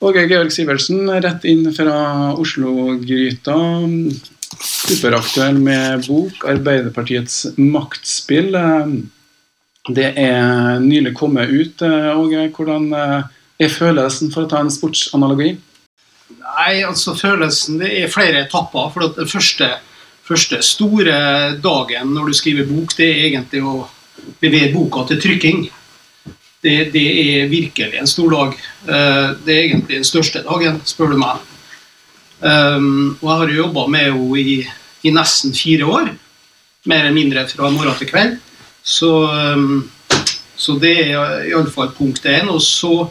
Åge Georg Sivertsen, rett inn fra Oslo-gryta. Superaktuell med bok 'Arbeiderpartiets maktspill'. Det er nylig kommet ut. Åge, hvordan er følelsen, for å ta en sportsanalogi? Nei, altså Følelsen Det er flere etapper. for Den første, første store dagen når du skriver bok, det er egentlig å levere boka til trykking det, det, er virkelig en stor dag. Eh, det er egentlig den største dagen, spør du meg. Um, og jeg har jo jobba med henne i, i, nesten fire år. Mer eller mindre fra morgen til kveld. Så, um, så det er iallfall punkt én. Og så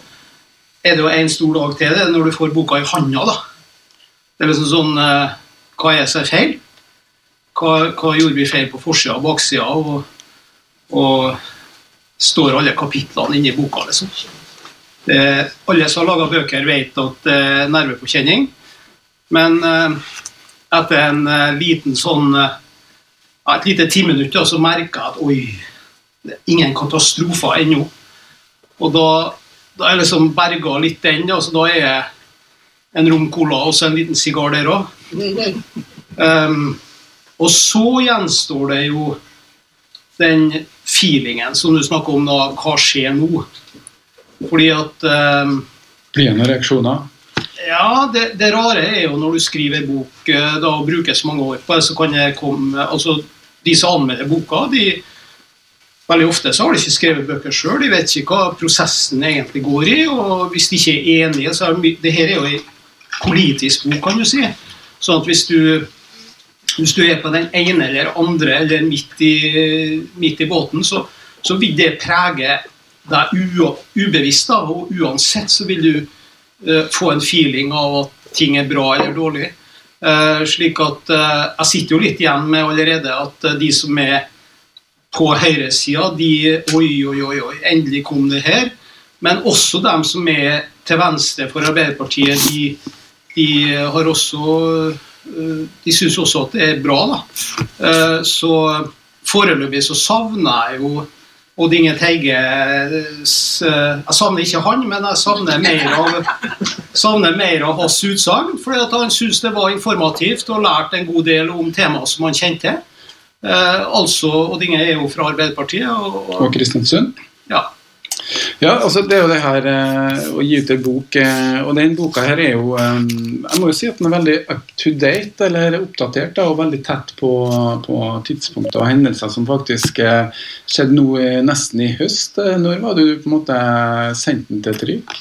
er det jo en stor dag til det når du får boka i handa. da. Det er liksom sånn uh, Hva er seg feil? Hva, hva, gjorde vi feil på forsida og baksida? Og står alle kapitlene inni boka. liksom. Eh, alle som har laga bøker, vet at det eh, er nervepåkjenning. Men eh, etter en eh, liten sånn eh, et lite timinutt så merker jeg at oi, det er ingen katastrofer ennå. Og da, da er jeg liksom berga litt den. Altså, da er jeg en rom cola og så en liten sigar der òg. Um, og så gjenstår det jo den feelingen som du snakker om da, hva skjer nå? Fordi at eh, Blir det noen reaksjoner? Ja, det, det, rare er jo når du skriver bok eh, da og bruker så mange år på det, så kan det komme altså De som anmelder boka, de Veldig ofte så har de ikke skrevet bøker sjøl, de vet ikke hva prosessen egentlig går i. Og hvis de ikke er enige, så er det, det her er jo en politisk bok, kan du si. Sånn at hvis du hvis du er på den ene eller andre eller midt i, midt i båten, så, så, vil det prege deg ubevisst. Da, og uansett så vil du uh, få en feeling av at ting er bra eller dårlig. Uh, slik at uh, Jeg sitter jo litt igjen med allerede at de som er på høyresida, de Oi, oi, oi, oi, endelig kom det her. Men også dem som er til venstre for Arbeiderpartiet, de, de har også de syns også at det er bra. da. Eh, så foreløpig så savner jeg jo Odd Inge Teige eh, Jeg savner ikke han, men jeg savner mer av, savner mer av hans utsagn. Fordi han syns det var informativt og lærte en god del om temaer som han kjente. Eh, altså, Odd Inge er jo fra Arbeiderpartiet. Og, og Kristiansund? Ja. Ja, altså det er jo det her eh, å gi ut en bok. Eh, og den boka her er jo eh, Jeg må jo si at den er veldig up to date, eller oppdatert, da, og veldig tett på, på tidspunkter og hendelser som faktisk skjedde nå nesten i høst. Når var du på en måte sendt den til trykk?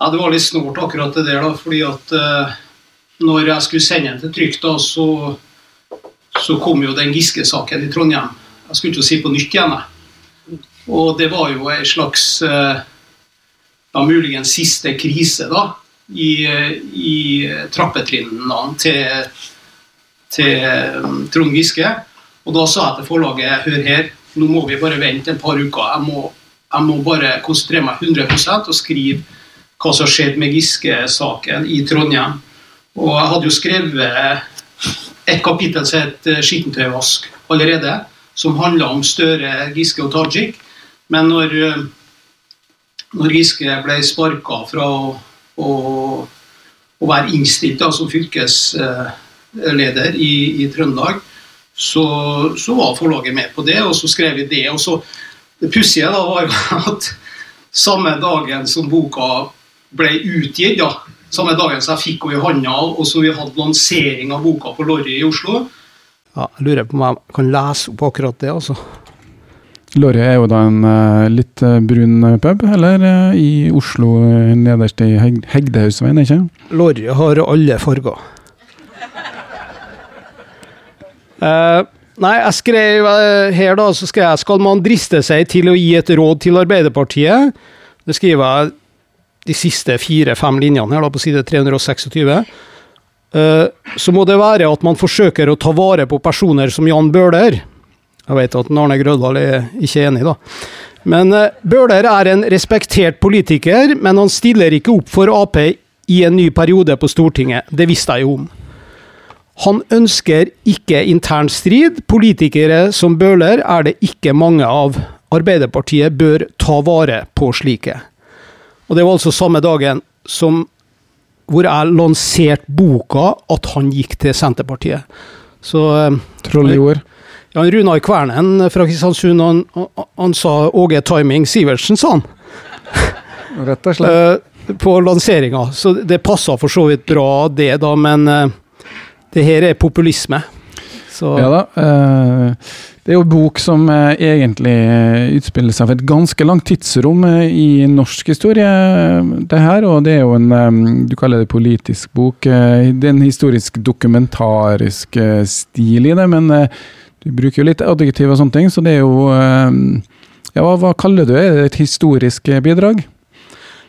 Ja, Det var litt snålt akkurat det der, da, fordi at når jeg skulle sende den til trykk, da, så, så kom jo den Giske-saken i Trondheim. Jeg skulle ikke si på nytt igjen. jeg. Og det var jo en slags eh, ja, muligens siste krise da, i, i trappetrinnene til, til um, Trond Giske. Og da sa jeg til forlaget hør her, nå må vi bare vente et par uker. Jeg må, jeg må bare konsentrere meg 100% og skrive hva som har skjedd med Giske-saken i Trondheim. Og jeg hadde jo skrevet et kapittel som het 'Skittentøyvask' allerede, som handla om Støre, Giske og Tajik. Men når, eh, når Giske ble sparka fra å, å, være innstilt da, som fylkesleder i, i Trøndelag, så, så, var forlaget med på det, og så skrev vi det. og så Det pussige var jo at samme dagen som boka ble utgitt, da, samme dagen som jeg fikk henne i hånda, og så vi hadde lansering av boka på Lorry i Oslo ja, Jeg lurer på om jeg kan lese opp akkurat det, altså. Lorry er jo da en uh, litt uh, brun pub, eller uh, i Oslo nederst i Heg Hegdehaugsveien, ikke Lorry har alle farger. nei, jeg skrev her, da, så skrev jeg skal man driste seg til å gi et råd til Arbeiderpartiet. Det skriver jeg de siste fire-fem linjene her da, på side 326. så må det være at man forsøker å ta vare på personer som Jan Bøhler jeg vet at Arne Grødal er ikke enig, da. Men uh, Bøhler er en respektert politiker, men han stiller ikke opp for Ap i en ny periode på Stortinget. Det visste jeg jo om. Han ønsker ikke intern strid. Politikere som Bøhler er det ikke mange av. Arbeiderpartiet bør ta vare på slike. Og Det var altså samme dagen som hvor jeg lanserte boka at han gikk til Senterpartiet. Så eh, Troll i ord. Ja, Runar Kvernen fra Kristiansund, han, han, han sa Åge Timing Sivertsen, sa han. Rett og slett. eh, på lanseringa. Så det passa for så vidt bra, det, da, men eh, det her er populisme. Så Ja da. eh, Det er jo en bok som egentlig utspiller seg for et ganske langt tidsrom i norsk historie, det her. Og det er jo en Du kaller det politisk bok. Det er en historisk dokumentarisk stil i det, men du bruker jo litt adjektiv og sånne ting, så det er jo eh, Ja, hva, kaller du det? Er det et historisk eh, bidrag?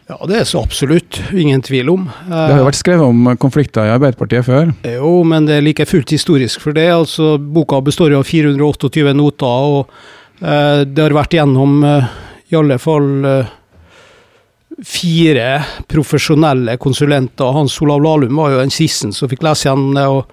ja, det er så absolutt. Ingen tvil om. Det har jo vært skrevet om konflikter i Arbeiderpartiet før. Jo, men det er like fullt historisk for det. Altså, boka består jo av 428 noter, og eh, det har vært gjennom eh, i alle fall eh, fire profesjonelle konsulenter. Hans Olav Lahlum var jo den siste som fikk lese det. og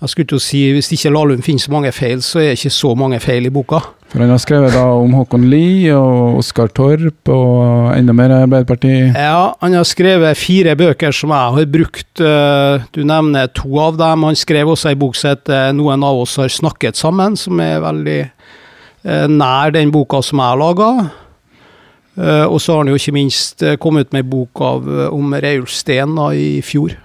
jeg skulle til å si, Hvis ikke Lahlum finner så mange feil, så er det ikke så mange feil i boka. For han har skrevet da om Håkon Lie og Oskar Torp og enda mer Arbeiderpartiet? Ja, han har skrevet fire bøker som jeg har brukt. eh, Du nevner to av dem. Han skrev også ei bok som heter 'Noen av oss har snakket sammen', som er veldig eh, nær den boka som jeg har laga. Og så har han jo ikke minst eh, kommet med ei bok av, eh, om Reiulf Steen i fjor.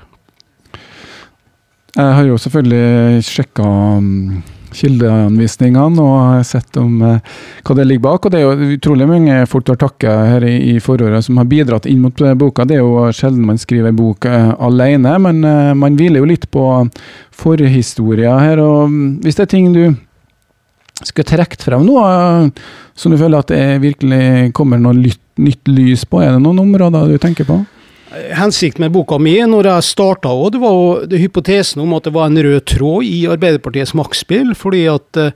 Jeg har jo selvfølgelig sjekka um, kildeanvisningene og sett om eh, hva det ligger bak. Og det er jo utrolig mange folk du har takke her i, foråret som har bidratt inn mot eh, boka. Det er jo sjelden man skriver bok eh, alene, men man hviler jo litt på forhistoria her. Og mm, hvis det er ting du skulle trukket frem nå, som du føler at det virkelig kommer noe nytt lys på, er det noen områder du tenker på? Hensikten med boka mi når jeg starta òg, det var jo det hypotesen om at det var en rød tråd i Arbeiderpartiets maktspill. Fordi at eh,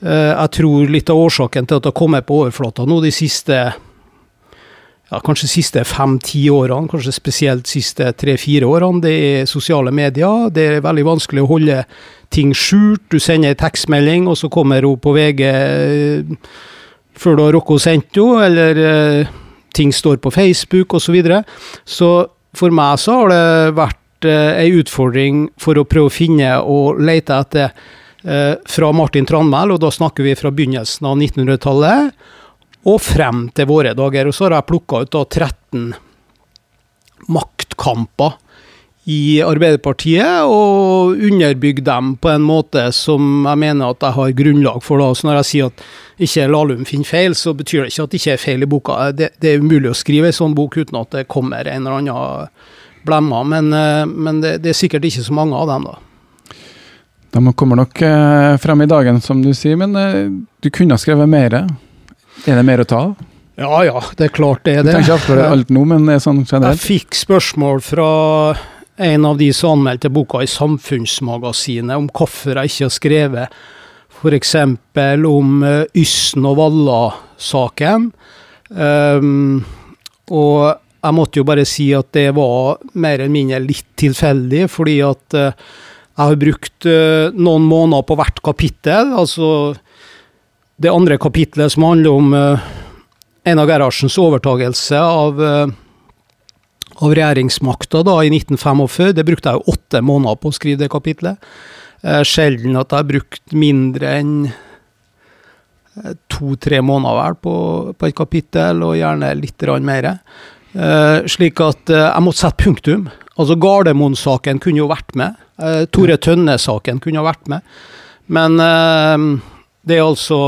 jeg tror litt av årsaken til at det har kommet på overflata nå de siste ja, kanskje siste fem-ti årene, kanskje spesielt siste tre-fire årene, det er sosiale medier. Det er veldig vanskelig å holde ting skjult. Du sender en tekstmelding, og så kommer hun på VG eh, før du har rukket å sende henne, eller eh, ting står på Facebook osv. Så, videre. så for meg så har det vært eh, ei utfordring for å prøve å finne og lete etter eh, fra Martin Tranmæl, og da snakker vi fra begynnelsen av 1900-tallet og frem til våre dager. Og så har jeg plukka ut da 13 maktkamper i Arbeiderpartiet, og underbygge dem på en måte som jeg mener at jeg har grunnlag for. da. Så når jeg sier at ikke Lahlum finner feil, så betyr det ikke at det ikke er feil i boka. Det, det er umulig å skrive en sånn bok uten at det kommer en eller annen blemmer, men, eh, men det, det er sikkert ikke så mange av dem, da. De kommer nok eh, frem i dagen, som du sier, men eh, du kunne ha skrevet mer. Er det mer å ta av? Ja ja, det er klart det er det. Du tenker trenger ikke avsløre alt nå, men det er sånn Jeg fikk spørsmål fra en av de som anmeldte boka i Samfunnsmagasinet om hvorfor jeg ikke har skrevet f.eks. om uh, Yssen og Valla-saken. Um, og jeg måtte jo bare si at det var mer eller mindre litt tilfeldig, fordi at uh, jeg har brukt uh, noen måneder på hvert kapittel. Altså det andre kapitlet som handler om uh, Einar Gerhardsens overtagelse av eh, av regjeringsmakta i 1945. Det brukte jeg jo åtte måneder på å skrive det kapitlet. Eh, sjelden at jeg har brukt mindre enn eh, to-tre måneder vel på, på et kapittel, og gjerne litt mer. Eh, slik at eh, jeg måtte sette punktum. Altså Gardermoen-saken kunne jo vært med. Tore Tønne-saken kunne jo vært med. Men det er altså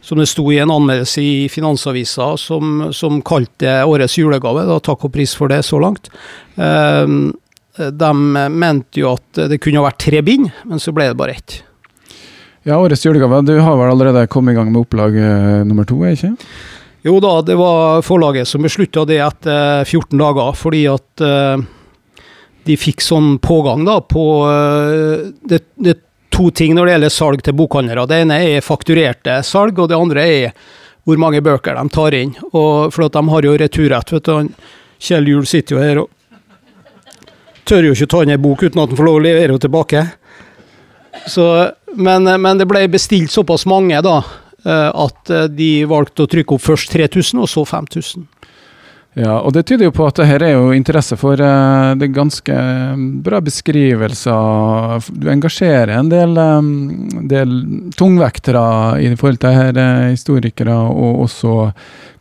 som det sto i en anmeldelse i Finansavisa, som, som kalte det årets julegave. Da, takk og pris for det så langt. Eh, de mente jo at det kunne ha vært tre bind, men så ble det bare ett. Ja, årets julegave. Du har vel allerede kommet i gang med opplag eh, nummer to, er ikke? Jo da, det var forlaget som beslutta det etter 14 dager, fordi at eh, de fikk sånn pågang da på eh, det, det to ting når det gjelder salg til bokhandlere. Det ene er fakturerte salg, og det andre er hvor mange bøker de tar inn. Og for at de har jo returrett. vet du, Kjell Juel sitter jo her og tør jo ikke ta inn ei bok uten at han får lov å levere henne tilbake. Så, men, men det ble bestilt såpass mange da, eh, at eh, de valgte å trykke opp først 3000, og så 5000. Ja, og det tyder jo på at det her er jo interesse for uh, det er ganske bra beskrivelser. Du engasjerer en del, um, del tungvektere i forhold til her, historikere og også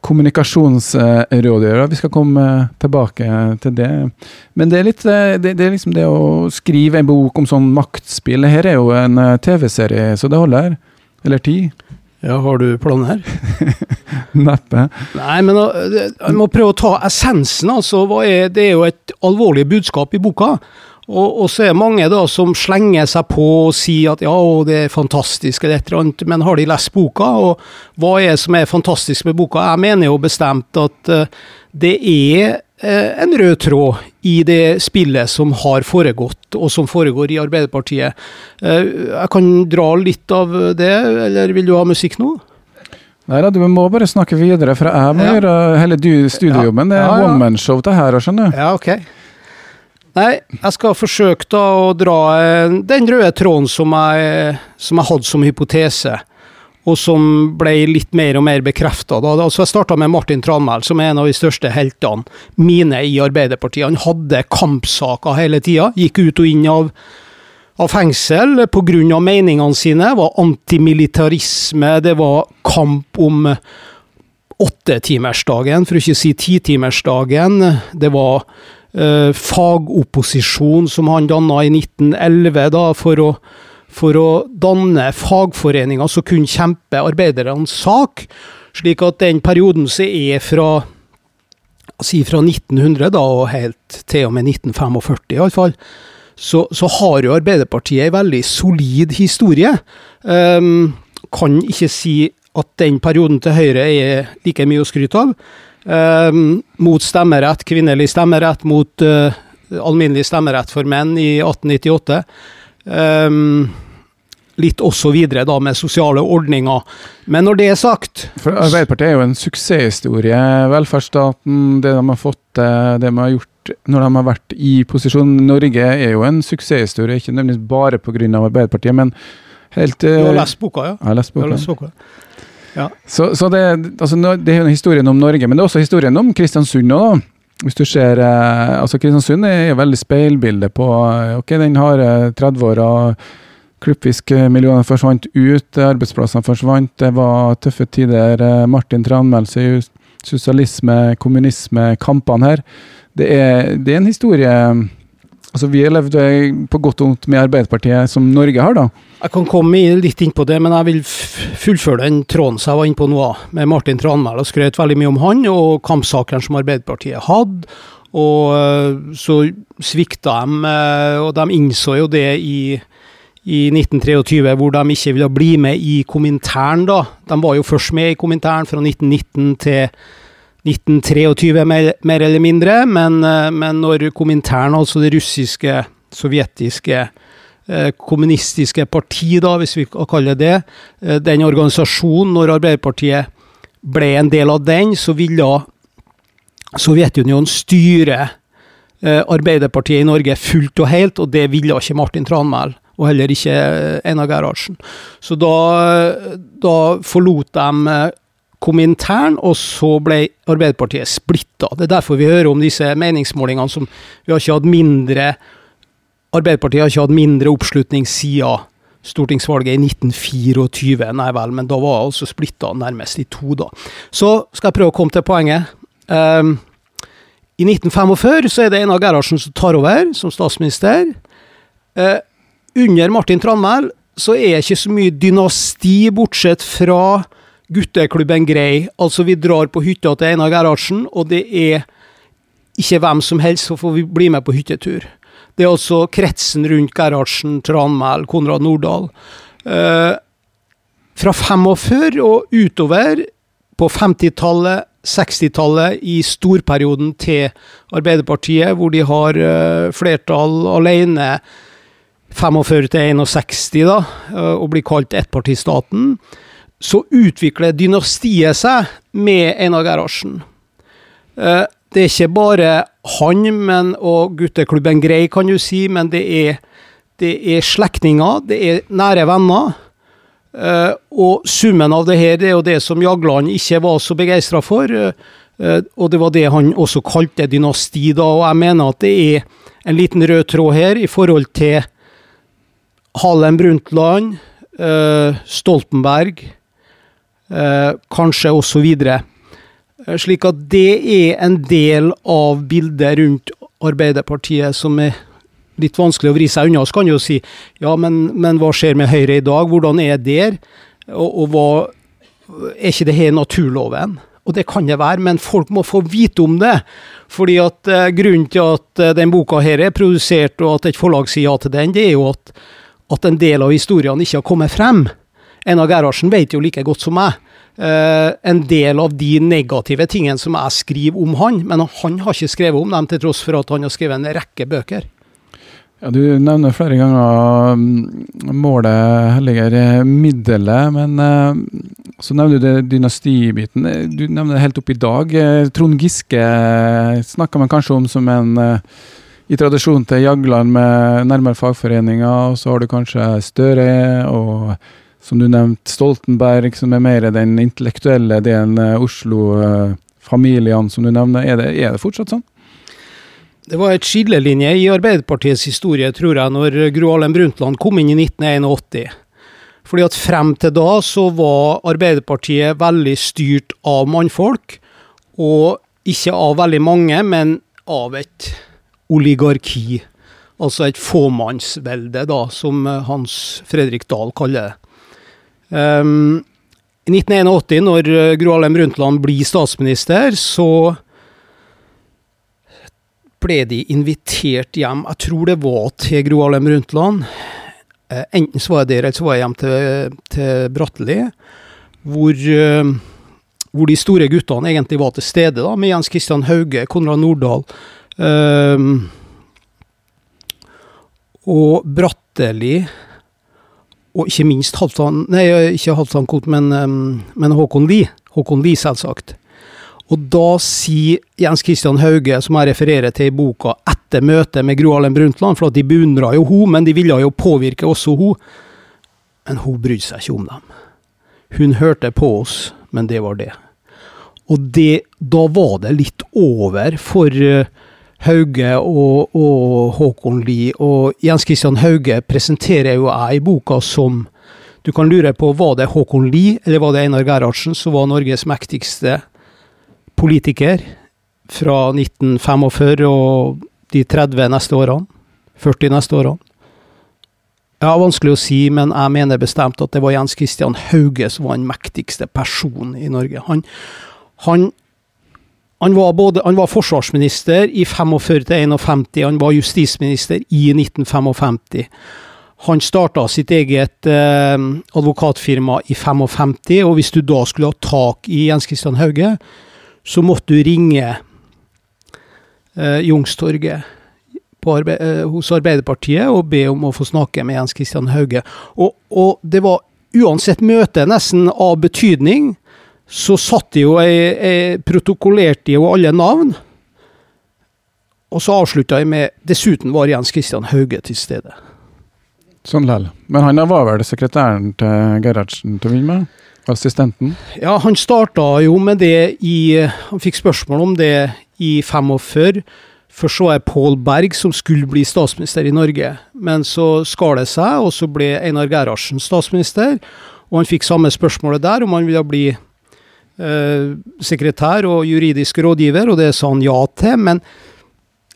kommunikasjonsrådgivere. Vi skal komme tilbake til det. Men det er litt det, det er liksom det å skrive en bok om sånn maktspill. Her er jo en TV-serie, så det holder. Eller ti. Ja, har du planer? Neppe. Nei, men jeg må prøve å ta essensen, altså. Er, det er jo et alvorlig budskap i boka. Og, og, så er det mange da som slenger seg på og sier at ja, det er fantastisk, eller et eller annet, men har de lest boka? Og hva er det som er fantastisk med boka? Jeg mener jo bestemt at uh, det er en rød tråd i det spillet som har foregått, og som foregår i Arbeiderpartiet. Uh, jeg kan dra litt av det, eller vil du ha musikk nå? Nei da, du må bare snakke videre, for jeg må ja. gjøre hele studiejobben. Det er ja, ja. one man-show det her, skjønner du. Ja, ok. Nei, jeg skal forsøke da å dra eh, den røde tråden som jeg, som jeg hadde som hypotese, og som ble litt mer og mer bekrefta. Altså jeg starta med Martin Tranmæl, som er en av de største heltene mine i Arbeiderpartiet. Han hadde kampsaker hele tida, gikk ut og inn av av fengsel pga. meningene sine. Det var antimilitarisme, det var kamp om åttetimersdagen, for å ikke si titimersdagen. Det var uh, fagopposisjon som han danna i 1911 da, for å, for å danne fagforeninger som kunne kjempe arbeidernes sak. Slik at den perioden som er fra si fra 1900 da, og helt til og med 1945 iallfall, så, så har jo Arbeiderpartiet en veldig solid historie. Um, kan ikke si at den perioden til Høyre er like mye å skryte av. Um, mot stemmerett, kvinnelig stemmerett, mot uh, alminnelig stemmerett for menn i 1898. Um, litt også videre da med sosiale ordninger. Men når det er sagt For Arbeiderpartiet er jo en suksesshistorie. Velferdsstaten, det de har fått til, det de har gjort når de har vært i posisjon. Norge er jo en suksesshistorie, ikke nødvendigvis bare pga. Arbeiderpartiet, men helt Du har lest boka, ja? Jeg har lest boka. Har lest boka. Ja. Så, så det, altså, det, er jo historien om Norge, men det er også historien om Kristiansund òg, Hvis du ser eh, altså Kristiansund er veldig speilbilde på eh, Ok, den har 30 år og Klippfiskmillionene forsvant ut, arbeidsplassene forsvant, det var tøffe tider. Eh, Martin Tranmæl sier sosialisme, kommunisme, kampene her. Det er, det er en historie Altså, Vi har levd eh, på godt og vondt med Arbeiderpartiet, som Norge har, da. Jeg kan komme litt inn på det, men jeg vil fullføre den tråden som jeg var inne på nå, med Martin Tranmæl. og Skrøt veldig mye om han og kampsakene som Arbeiderpartiet hadde. Og eh, så svikta de, eh, og de innså jo det i, i 1923, hvor de ikke ville bli med i Komintern, da. De var jo først med i Komintern fra 1919 til 1923, mer, mer eller mindre, men, eh, men når Komintern, altså det russiske, sovjetiske kommunistiske parti, da, hvis vi kan kalle det eh, den organisasjonen, når Arbeiderpartiet ble en del av den, så ville Sovjetunionen styre Arbeiderpartiet i Norge fullt og helt, og det ville ikke Martin Tranmæl. Og heller ikke Einar Gerhardsen. Så da, da forlot de Komintern, og så ble Arbeiderpartiet splitta. Det er derfor vi hører om disse meningsmålingene som vi har ikke hatt mindre Arbeiderpartiet har ikke hatt mindre oppslutning siden stortingsvalget i 1924. Nei vel, men da var altså splitta nærmest i to, da. Så skal jeg prøve å komme til poenget. Um, I 1945 så er det Einar Gerhardsen som tar over som statsminister. Uh, under Martin Tranmæl så er ikke så mye dynasti, bortsett fra gutteklubben Grei. Altså, vi drar på hytta til Einar Gerhardsen, og det er ikke hvem som helst som får bli med på hyttetur. Det er altså kretsen rundt Gerhardsen, Tranmæl, Konrad Nordahl. Eh, fra 45 og utover, på 50-tallet, 60-tallet, i storperioden til Arbeiderpartiet, hvor de har eh, flertall alene 45 til 61, da, eh, og blir kalt ettpartistaten så utvikler dynastiet seg med Einar Gerhardsen. Eh, det er ikke bare han men, og gutteklubben Grei, kan du si, men det er, det er slektninger, det er nære venner. Uh, og summen av det her det er jo det som Jagland ikke var så begeistra for. Uh, og det var det han også kalte dynasti da, og jeg mener at det er en liten rød tråd her i forhold til Hallen Brundtland, uh, Stoltenberg, kanskje kanskje osv. Slik at det er en del av bildet rundt Arbeiderpartiet som er litt vanskelig å vri seg unna. Så kan jo si ja, men, men hva skjer med Høyre i dag? Hvordan er det der? Og, og hva, er ikke det her naturloven? Og det kan det være, men folk må få vite om det. Fordi at eh, Grunnen til at eh, den boka her er produsert, og at et forlag sier ja til den, det er jo at, at en del av historiene ikke har kommet frem. Einar Gerhardsen vet jo like godt som meg uh, en del av de negative tingene som jeg skriver om han, men han har ikke skrevet om dem, til tross for at han har skrevet en rekke bøker. Ja, Du nevner flere ganger mm, målet helliger middelet, men uh, så nevner du det dynastibiten. Du nevner det helt opp i dag. Eh, Trond Giske snakker man kanskje om som en uh, i tradisjon til Jagland med nærmere fagforeninger, og så har du kanskje Støre og som du nevnte Stoltenberg, som er mer den intellektuelle delen, Oslo-familiene som du nevner. Er det, er det fortsatt sånn? Det var et skillelinje i Arbeiderpartiets historie, tror jeg, når Gro Harlem Brundtland kom inn i 1981. Fordi at frem til da så var Arbeiderpartiet veldig styrt av mannfolk, og ikke av veldig mange, men av et oligarki. Altså et fåmannsvelde, da, som Hans Fredrik Dahl kaller det. Um, I 1981, når Gro Harlem Brundtland blir statsminister, så ble de invitert hjem. Jeg tror det var til Gro Harlem Brundtland. Uh, enten så var jeg der, eller så var jeg hjem til, til Bratteli. Hvor, uh, hvor, de store guttene egentlig var til stede, da, med Jens Christian Hauge, Konrad Nordahl. Uh, og Bratteli, og ikke minst Halvdan Nei, ikke Halvdan Koht, men, men Håkon Lie. Håkon Lie, selvsagt. Og da sier Jens Christian Hauge, som jeg refererer til i boka, etter møtet med Gro Harlem Brundtland, for at de beundra jo hun, men de ville jo påvirke også hun. Men hun brydde seg ikke om dem. Hun hørte på oss, men det var det. Og det, da var det litt over for uh, Hauge og, og, Håkon Lie. Og Jens Christian Hauge presenterer jo jeg i boka som Du kan lure på var det Håkon Lie eller var det Einar Gerhardsen som var Norges mektigste politiker fra 1945 og de 30 neste årene. 40 neste årene. Ja, vanskelig å si, men jeg mener bestemt at det var Jens Christian Hauge som var den mektigste personen i Norge. Han, han, han, var, både, han var forsvarsminister i 45 til 51, han var justisminister i 1955. Han starta sitt eget eh, advokatfirma i 55, og hvis du da skulle ha tak i Jens Christian Hauge, så måtte du ringe eh, Youngstorget arbe eh, hos Arbeiderpartiet og be om å få snakke med Jens Christian Hauge. Og, og det var uansett møte nesten av betydning, så satt de jo jeg, jeg protokollerte jo alle navn. Og så avslutta jeg med Dessuten var Jens Christian Hauge til stede. Sånn lell. Men han var vel sekretæren til Gerhardsen til å begynne med? Assistenten? Ja, han starta jo med det i Han fikk spørsmål om det i 45. Først så var det Pål Berg som skulle bli statsminister i Norge, men så skar det seg, og så ble Einar Gerhardsen statsminister. Og han fikk samme spørsmålet der, om han ville bli sekretær og juridisk rådgiver, og det sa han ja til. Men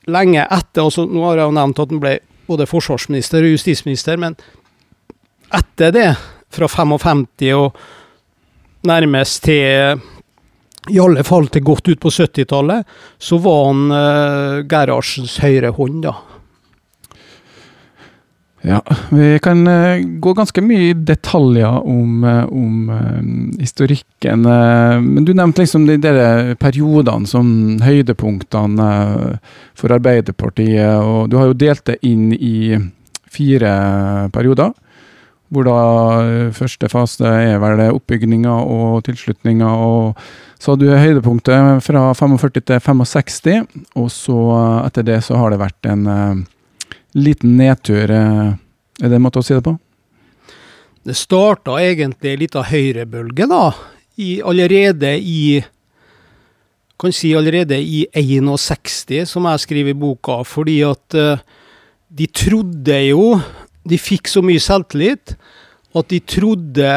lenge etter altså Nå har jeg jo nevnt at han ble både forsvarsminister og justisminister, men etter det, fra 55 og nærmest til i alle fall til godt ut på 70-tallet, så var han uh, Gerhardsens høyre hånd, da. Ja, vi kan uh, gå ganske mye i detaljer om, uh, om historikken. men du nevnte liksom de der periodene som høydepunktene for Arbeiderpartiet. Og du har jo delt det inn i fire perioder hvor da eh, første fase er vel oppbygninga og tilslutninga. og Så har du høydepunktet fra 45 til 65, og så eh, etter det så har det vært en liten nedtur. Er det en måte å si det på? Det starta egentlig litt av høyrebølge, da. I, allerede i kan si allerede i 61, som jeg skriver i boka, fordi at uh, de trodde jo De fikk så mye selvtillit at de trodde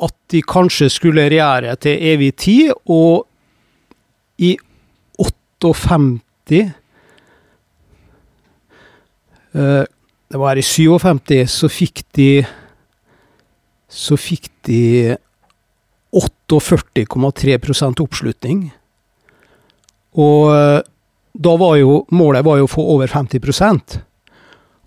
at de kanskje skulle regjere til evig tid, og i 58 uh, Det var i 57 så fikk de så fikk de 48,3 oppslutning. Og eh, da var jo målet var jo å få over 50%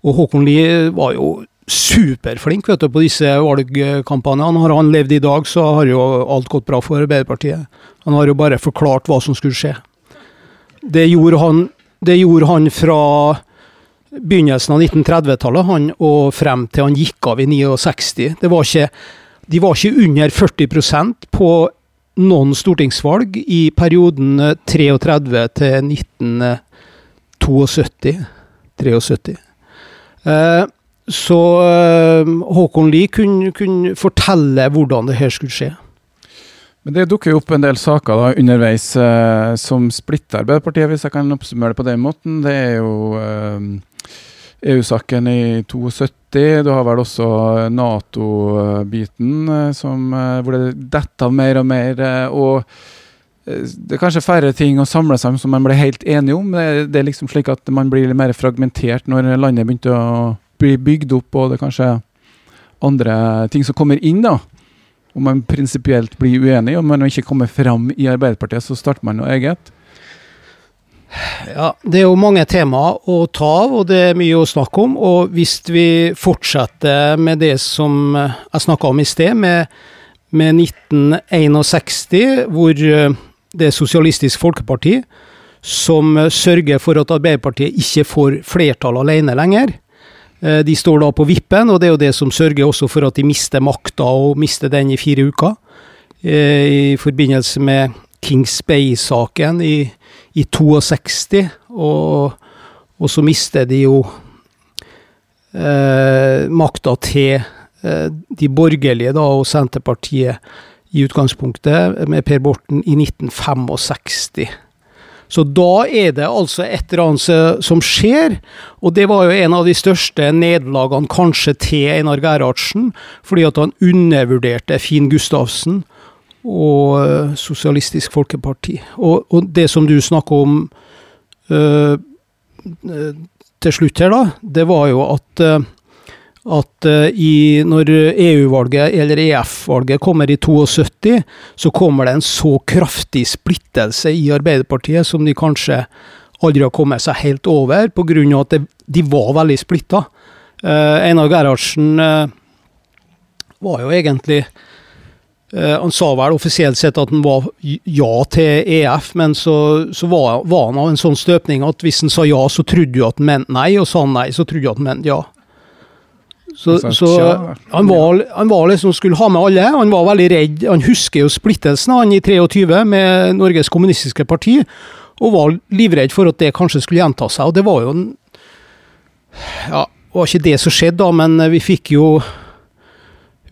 Og Håkon Lie var jo superflink vet du, på disse valgkampanjene. Har han levd i dag, så har jo alt gått bra for Arbeiderpartiet. Han har jo bare forklart hva som skulle skje. Det gjorde han, det gjorde han fra begynnelsen av 1930-tallet han, og frem til han gikk av i 69. Det var ikke, de var ikke under 40% på noen stortingsvalg i perioden 33 til 1972. 73. Eh, så eh, Håkon Lie kunne, kunne, fortelle hvordan det her skulle skje. Men Det dukker jo opp en del saker da, underveis eh, som splitter Arbeiderpartiet, hvis jeg kan oppsummere det på den måten. Det er jo eh, EU-saken i 72. Du har vel også Nato-biten, eh, eh, hvor det detter mer og mer. Eh, og det er kanskje færre ting å samle seg om som man blir helt enige om. Det er liksom slik at man blir litt mer fragmentert når landet begynte å bli bygd opp, og det er kanskje andre ting som kommer inn. da. Om man prinsipielt blir uenig, og man ikke kommer fram i Arbeiderpartiet, så starter man noe eget. Ja, Det er jo mange temaer å ta av, og det er mye å snakke om. Og hvis vi fortsetter med det som jeg snakka om i sted, med, med 1961, hvor eh, det er Sosialistisk Folkeparti som sørger for at Arbeiderpartiet ikke får flertall alene lenger. Eh, de står da på vippen, og det er jo det som sørger også for at de mister makta, og mister den i fire uker. Eh, I forbindelse med Kings Bay-saken i i 62, og, og så mister de jo eh, makta til eh, de borgerlige da, og Senterpartiet i utgangspunktet, med Per Borten, i 1965. Så da er det altså et eller annet som skjer, og det var jo en av de største nederlagene kanskje til Einar Gerhardsen, fordi at han undervurderte Finn Gustavsen og uh, Sosialistisk Folkeparti. Og, og, det som du snakker om øh, til slutt her, da, det var jo at at i, når EU-valget, eller EF-valget, kommer i 72, så kommer det en så kraftig splittelse i Arbeiderpartiet som de kanskje aldri har kommet seg helt over, pga. at det, de var veldig splitta. Einar Gerhardsen var jo egentlig han sa vel offisielt sett at han var ja til EF, men så, så var, var, han av en sånn støpning at hvis han sa ja, så trodde du at han mente nei, og sa han nei, så trodde du at han mente ja. Så, så han, var, han var liksom skulle ha med alle. Han var veldig redd. Han husker jo splittelsen han i 23 med Norges Kommunistiske Parti, og var livredd for at det kanskje skulle gjenta seg. Og det var jo en Ja, det var ikke det som skjedde, da, men vi fikk jo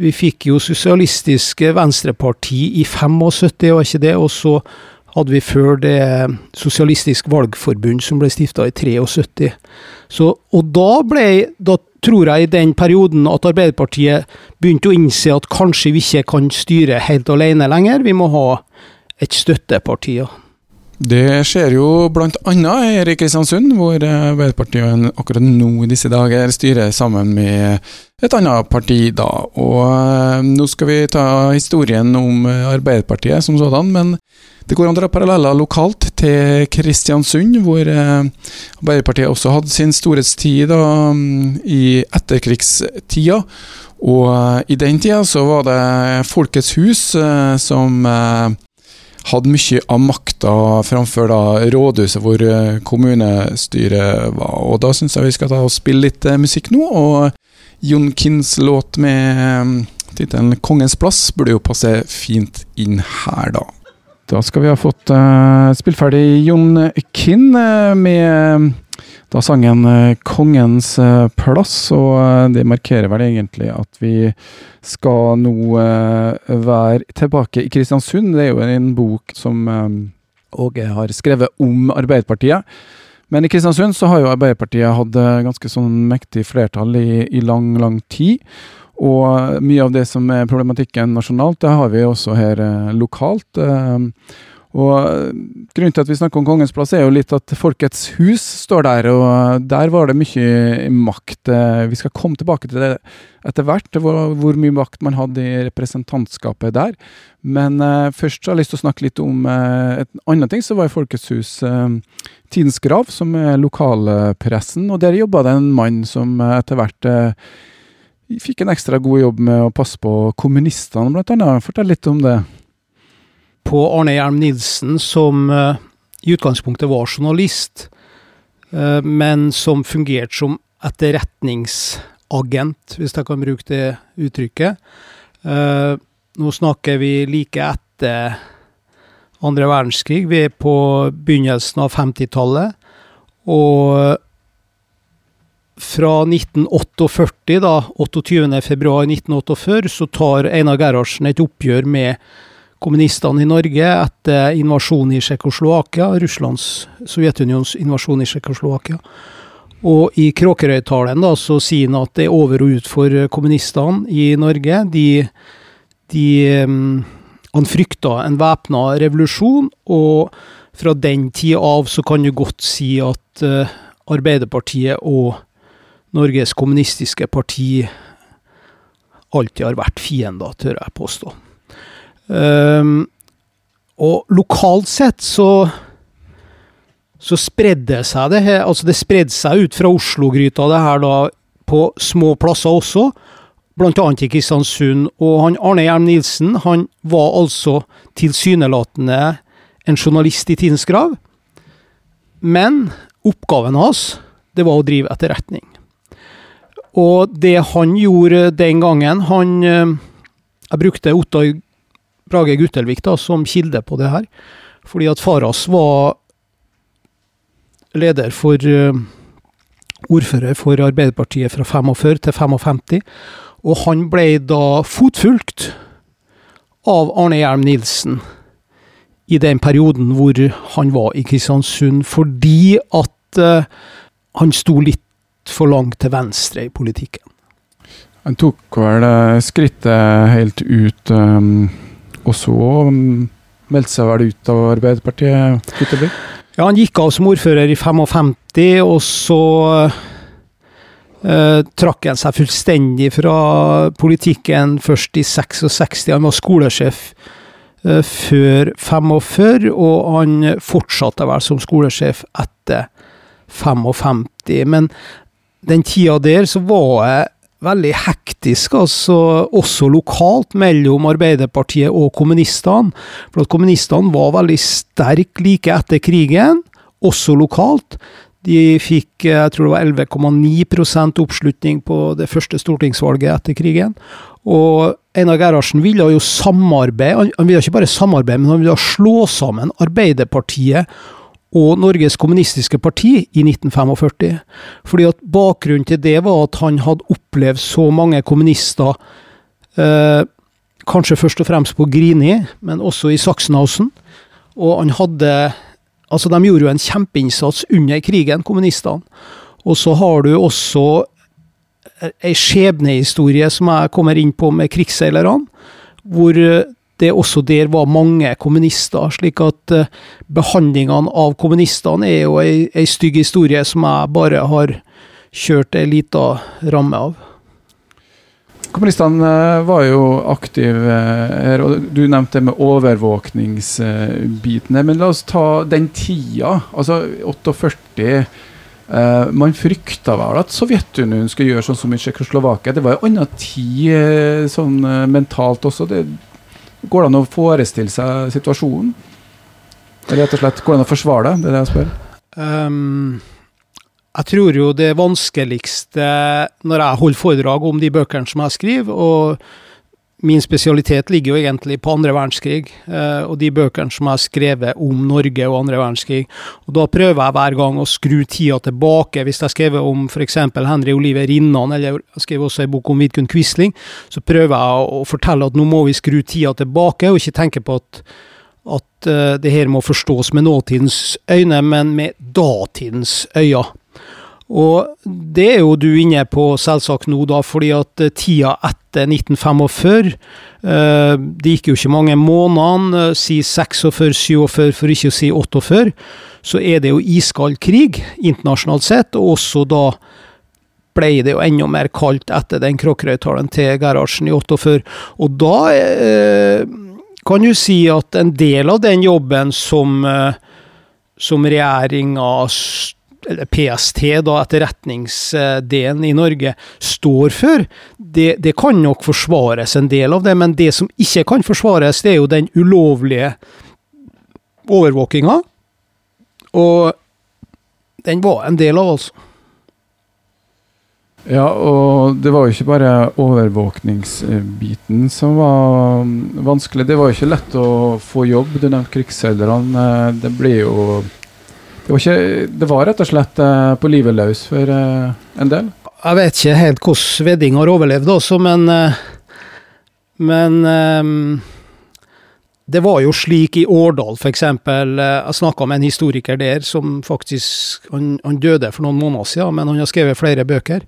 vi fikk jo Sosialistisk Venstreparti i 75, var ikke det? Og så hadde vi før det Sosialistisk Valgforbund, som ble stifta i 73. Så, og da ble Da tror jeg i den perioden at Arbeiderpartiet begynte å innse at kanskje vi ikke kan styre helt alene lenger. Vi må ha et støtteparti. Ja. Det skjer jo bl.a. her i Kristiansund, hvor Arbeiderpartiet akkurat nå i disse dager styrer sammen med et annet parti, da. Og eh, nå skal vi ta historien om Arbeiderpartiet som sådan, men det går an å dra paralleller lokalt til Kristiansund, hvor eh, Arbeiderpartiet også hadde sin storhetstid da, i etterkrigstida. Og eh, i den tida så var det Folkets hus som hadde mye av makta framfor da rådhuset hvor eh, kommunestyret var. Og da syns jeg vi skal ta og spille litt eh, musikk nå. Og Jon Kins låt med eh, tittelen 'Kongens plass' burde jo passe fint inn her, da. Da skal vi ha fått uh, spilt ferdig Jon Kinn uh, med da sangen eh, 'Kongens plass', og det markerer vel egentlig at vi skal nå være tilbake i Kristiansund. Det er jo en bok som Åge har skrevet om Arbeiderpartiet. Men i Kristiansund så har jo Arbeiderpartiet hatt ganske sånn mektig flertall i, i lang, lang tid. Og mye av det som er problematikken nasjonalt, det har vi også her eh, lokalt. Eh, og eh, Grunnen til at vi snakker om Kongens plass, er jo litt at Folkets hus står der, og der var det mye makt. Vi skal komme tilbake til det etter hvert, hvor, hvor mye makt man hadde i representantskapet der. Men uh, først har jeg lyst til å snakke litt om uh, et annet ting som var i Folkets hus. Uh, Tidens Grav, som er lokalpressen. Og der jobba det en mann som etter hvert fikk en ekstra god jobb med å passe på kommunistene, blant annet. Fortell litt om det. På Arne Hjelm Nilsen, som uh, i utgangspunktet var journalist, uh, men som fungerte som etterretningsagent, hvis jeg kan bruke det uttrykket. Nå snakker vi like etter andre verdenskrig. Vi er på begynnelsen av 50-tallet. Og fra 1948, da, 28.2.1948, så tar Einar Gerhardsen et oppgjør med kommunistene i Norge etter invasjonen i Tsjekkoslovakia, Russlands, Sovjetunions invasjon i Tsjekkoslovakia. Og i Kråkerøy-talen da, så sier han at det er over og ut for kommunistene i Norge. De, de um, Han frykta en væpna revolusjon, og fra den tida av så kan du godt si at uh, Arbeiderpartiet og Norges kommunistiske parti alltid har vært fiender, tør jeg påstå. Um, og lokalt sett så så spredde seg det altså det spredde seg ut fra Oslo-gryta, det her da, på små plasser også, annet i Kristiansund. Og han Arne Hjelm Nilsen, han var altså tilsynelatende en journalist i Tidens Grav, men oppgaven hans, det var å drive etterretning. Og det han gjorde den gangen han eh, Jeg brukte Ottar Brage Guttelvik da, som kilde på det her. Fordi at Faras var leder for uh, ordfører for Arbeiderpartiet fra 45 til 55. Og han ble da fotfulgt av Arne Hjelm Nilsen i den perioden hvor han var i Kristiansund, fordi at uh, han sto litt for langt til venstre i politikken. Han tok vel eh, skrittet helt ut, um, og så um, meldte seg vel ut av Arbeiderpartiet? Ja, han gikk av som ordfører i 55, og så uh, trakk han seg fullstendig fra politikken først i 66. Han var skolesjef uh, før 45, og han fortsatte vel som skolesjef etter 55. Men den tida der så var jeg veldig hektisk, altså, også lokalt, mellom Arbeiderpartiet og kommunistene. For at kommunistene var veldig sterke like etter krigen, også lokalt. De fikk jeg tror det var 11,9% oppslutning på det første stortingsvalget etter krigen. Og Einar Gerhardsen ville jo samarbeide, han ville ikke bare samarbeide, men han ville slå sammen Arbeiderpartiet og Norges Kommunistiske Parti i 1945. Fordi at Bakgrunnen til det var at han hadde opplevd så mange kommunister, eh, kanskje først og fremst på Grini, men også i Sachsenhausen. Og han hadde Altså, de gjorde jo en kjempeinnsats under krigen, kommunistene. Og så har du også ei skjebnehistorie som jeg kommer inn på med krigsseilerne, hvor det også der var mange kommunister. Slik at uh, behandlingene av kommunistene er jo ei stygg historie som jeg bare har kjørt ei lita ramme av. Kommunistene eh, var jo aktive eh, her, og du nevnte det med overvåkningsbitene. Men la oss ta den tida, altså 48. man frykta vel at Sovjetunionen skulle gjøre sånn som i Tsjekkoslovakia. Det var jo annen tid sånn mentalt også. Det, Går det an å forestille seg situasjonen? Rett og slett, Går det an å forsvare det? Det er det jeg spør. Um, jeg tror jo det vanskeligste når jeg holder foredrag om de bøkene som jeg skriver, og Min spesialitet ligger jo egentlig på andre verdenskrig, eh, og de bøkene som jeg har skrevet om Norge og andre verdenskrig. Og Da prøver jeg hver gang å skru tida tilbake. Hvis jeg har skrevet om f.eks. Henry Oliver Rinnan, eller jeg skrev også en bok om Vidkun Quisling, så prøver jeg å fortelle at nå må vi skru tida tilbake, og ikke tenke på at at uh, det her må forstås med nåtidens øyne, men med datidens øyne. Og det er jo du inne på selvsagt nå, da, fordi at eh, tida etter 1945 eh, Det gikk jo ikke mange månedene, eh, si 46-47 for ikke å si 48, så er det jo iskald krig internasjonalt sett, og også da ble det jo enda mer kaldt etter den Kråkerøy-talen til Gerhardsen i 48. Og da kan du si at en del av den jobben som, eh, som regjeringa eller PST, da, etterretningsdelen i Norge, står for, det, det, kan nok forsvares en del av det, men det som ikke kan forsvares, det er jo den ulovlige overvåkinga. Og den var en del av, altså. Ja, og det var jo ikke bare overvåkningsbiten som var vanskelig. Det var jo ikke lett å få jobb, du nevnte krigsseilerne. Det ble jo det var, ikke, det var, rett og slett uh, på livet løs for uh, en del? Jeg vet ikke helt hvordan Vedding har overlevd, også, men uh, Men det var jo slik i Årdal, f.eks. Jeg snakka med en historiker der som faktisk han, han, døde for noen måneder siden, men han har skrevet flere bøker.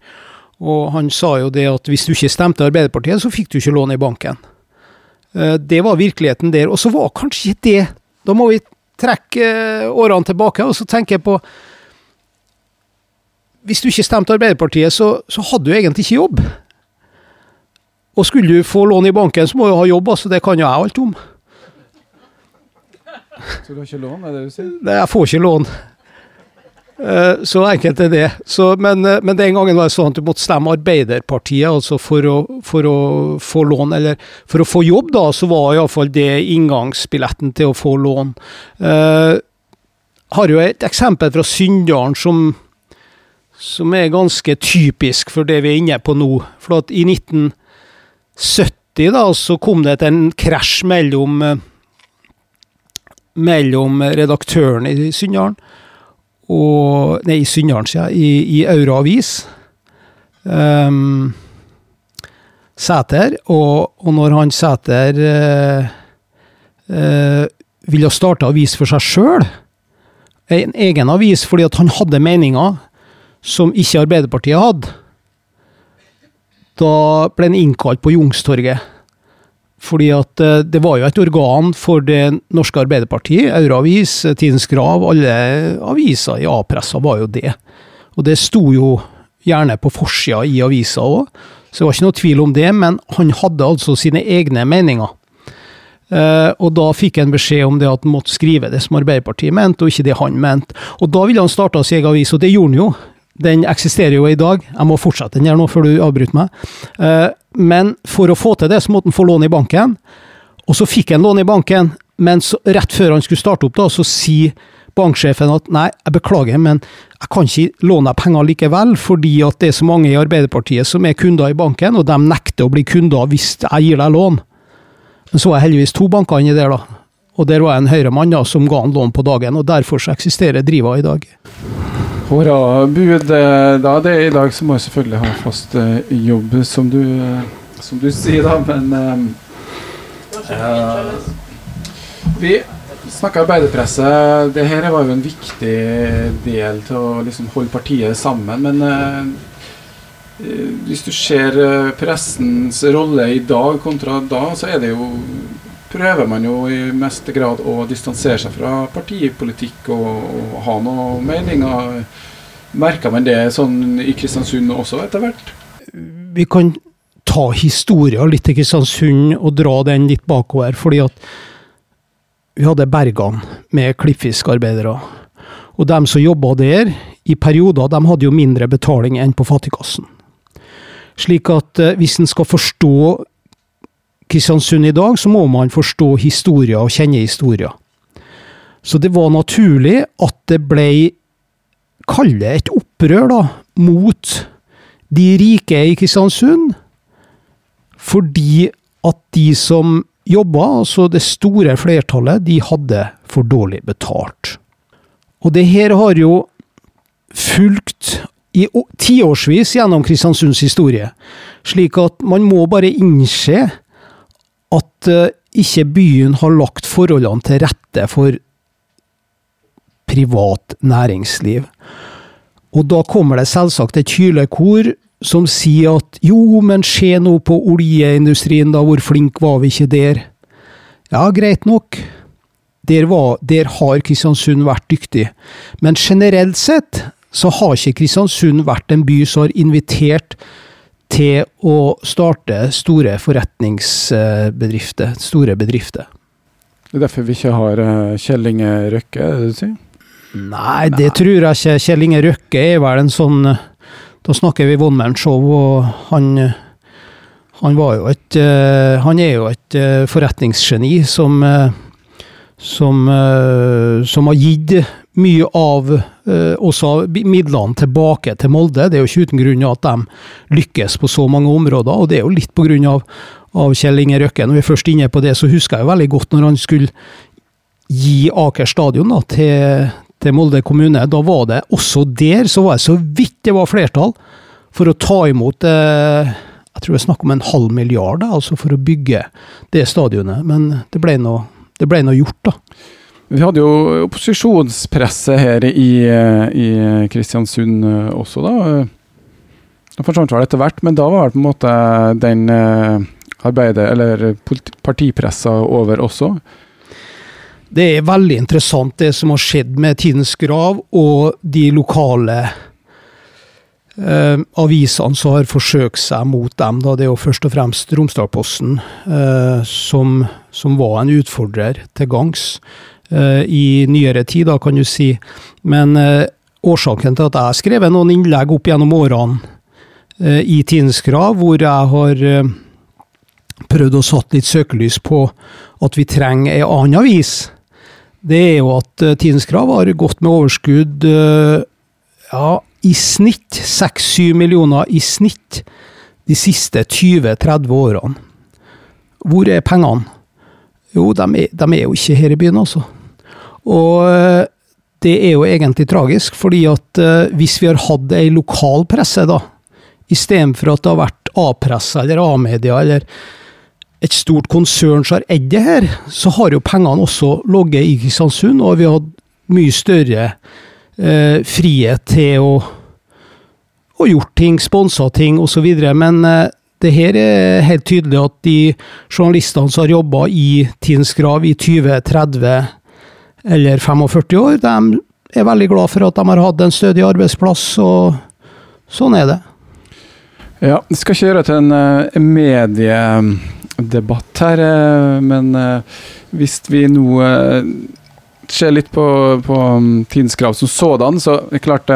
Og han sa jo det at hvis du ikke stemte Arbeiderpartiet, så fikk du ikke lån i banken. Det var virkeligheten der. Og så var kanskje ikke det Da må vi trekke årene tilbake, og så tenker jeg på Hvis du ikke stemte Arbeiderpartiet, så, så hadde du egentlig ikke jobb. Og skulle du få lån i banken, så må du ha jobb, altså. Det kan jo jeg alt om. Så du har ikke lån, er det du sier? Nei, jeg får ikke lån. Eh, så enkelt er det. Så, men, eh, men, den gangen var det sånn at du måtte stemme Arbeiderpartiet altså for å, for å få lån. Eller for å få jobb, da, så var iallfall det inngangsbilletten til å få lån. Uh, har jo et eksempel fra Syndalen som, som er ganske typisk for det vi er inne på nå. For at i 1970 da, så kom det en krasj mellom, mellom redaktøren i Syndalen og Nei, Syndalen, sier jeg. I, i Aura Avis. Um, Sæter. Og, og, når han Sæter uh, uh, ville starte avis for seg sjøl, en egen avis, fordi at han hadde meninger som ikke Arbeiderpartiet hadde, da ble han innkalt på Youngstorget fordi at eh, det var jo et organ for det norske Arbeiderpartiet. Euroavis, Tidens Grav, alle aviser i A-pressa var jo det. Og det sto jo gjerne på forsida i avisa òg, så det var ikke noe tvil om det. Men han hadde altså sine egne meninger. Uh, og da fikk han beskjed om det at han måtte skrive det som Arbeiderpartiet mente, og ikke det han mente. Og da ville han starte sin egen avis, og det gjorde han jo. Den eksisterer jo i dag. Jeg må fortsette den her nå, før du avbryter meg. Uh, men for å få til det, så måtte han få lån i banken. Og så fikk han lån i banken, men så, rett før han skulle starte opp, da, så sier banksjefen at nei, jeg beklager, men jeg kan ikke låne penger likevel, fordi at det er så mange i Arbeiderpartiet som er kunder i banken, og de nekter å bli kunder hvis jeg gir deg lån. Men så var det heldigvis to banker inni der, da. Og der var en høyremann da, som ga han lån på dagen, og derfor så eksisterer Driva i dag. Hurra. Bud, eh, da det er i dag, så må jeg selvfølgelig ha fast uh, jobb, som du, uh, som du, sier, da, men uh, Vi snakker arbeiderpresse. Det her var jo en viktig del til å liksom holde partiet sammen, men hvis du ser pressens rolle i dag kontra da, så er det jo prøver man jo i meste grad å distansere seg fra partipolitikk og, og ha noen meninger. Merka man det sånn i Kristiansund også etter hvert? Vi kan ta historien litt til Kristiansund og dra den litt bakover. fordi at vi hadde Bergan med klippfiskarbeidere. Og de som jobba der, i perioder, de hadde jo mindre betaling enn på fattigkassen. Slik at eh, hvis en skal forstå Kristiansund i dag, så må man forstå historia og kjenne historia. Så det var naturlig at det ble Kall det et opprør, da, mot de rike i Kristiansund. Fordi at de som jobba, altså det store flertallet, de hadde for dårlig betalt. Og det her har jo fulgt i tiårsvis gjennom Kristiansunds historie. Slik at man må bare innse at uh, ikke byen har lagt forholdene til rette for privat næringsliv. Og da kommer det selvsagt et kylekor som sier at jo, men se nå på oljeindustrien, da, hvor flink var vi ikke der? Ja, greit nok. Der, var, der har Kristiansund vært dyktig. Men generelt sett så har ikke Kristiansund vært en by som har invitert til å starte store forretningsbedrifter, store bedrifter. Det er derfor vi ikke har eh, Kjell Inge Røkke, er det du sier? Nei, det tror jeg ikke. Kjell Inge Røkke er vel en sånn Da snakker vi One Man Show, og han han var jo et eh, Han er jo et eh, forretningsgeni som som, som har gitt mye av også midlene tilbake til Molde. Det er jo ikke uten grunn at de lykkes på så mange områder, og det er jo litt på grunn av, av Kjell Inge Røkke. Når vi er først inne på det, så husker jeg jo veldig godt når han skulle gi Aker stadion da, til, til Molde kommune. Da var det også der så var det så vidt det var flertall for å ta imot eh, Jeg tror det er snakk om en halv milliard altså for å bygge det stadionet. Men det ble nå gjort, da. Vi hadde jo opposisjonspresse her i, i Kristiansund eh, også, da. Det forsvant vel etter hvert, men da var det på en måte den eh, arbeidet, eller partipressa over også. Det er veldig interessant det som har skjedd med Tidens Grav og de lokale eh, avisene som har forsøkt seg mot dem. Da. Det er jo først og fremst Romsdalposten eh, som, som, var en utfordrer til gangs eh, i nyere tid, da, kan du si. Men eh, årsaken til at jeg har skrevet noen innlegg opp gjennom årene eh, i Tidens Krav, hvor jeg har eh, prøvd å satt litt søkelys på at vi trenger ei annen avis det er jo at Tidens Krav har gått med overskudd ja, i snitt 6-7 millioner i snitt de siste 20-30 årene. Hvor er pengene? Jo, de er, de er, jo ikke her i byen, altså. Og uh, det er jo egentlig tragisk, fordi at hvis vi har hatt ei lokal presse, da, istedenfor at det har vært A-presse eller A-media eller et stort konsern som har eid det her, så har jo pengene også ligget i Kristiansund, og vi har hatt mye større eh, frihet til å, å gjort ting, sponsa ting osv. Men eh, det her er helt tydelig at de journalistene som har jobba i Tidens Grav i 20, 30 eller 45 år, de er veldig glad for at de har hatt en stødig arbeidsplass, og sånn er det. Ja, vi skal kjøre til en mediedebatt her, eh, men eh, hvis vi nå eh, ser litt på, på um, Tidens Krav som sådan, så er det klart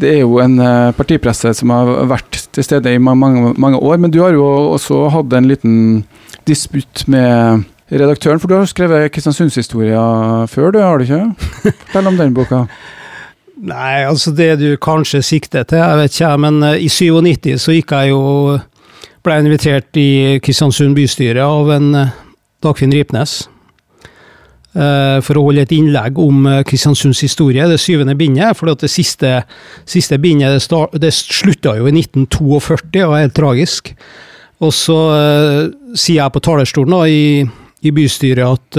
det er jo en partipresse som har vært til stede i mange, mange år, men du har jo også hatt en liten disputt med redaktøren, for du har skrevet Kristiansundshistoria før, du har du ikke? Fortell om den boka. Nei, altså det du kanskje sikter til, jeg vet ikke, men i 97 så gikk jeg jo ble invitert i Kristiansund bystyre av en eh, Dagfinn Ripnes. Uh, for å holde et innlegg om uh, Kristiansunds historie, det syvende bindet. For det siste, siste bindet det, det slutta jo i 1942, og er helt tragisk. Og så uh, sier jeg på talerstolen da, i, i bystyret at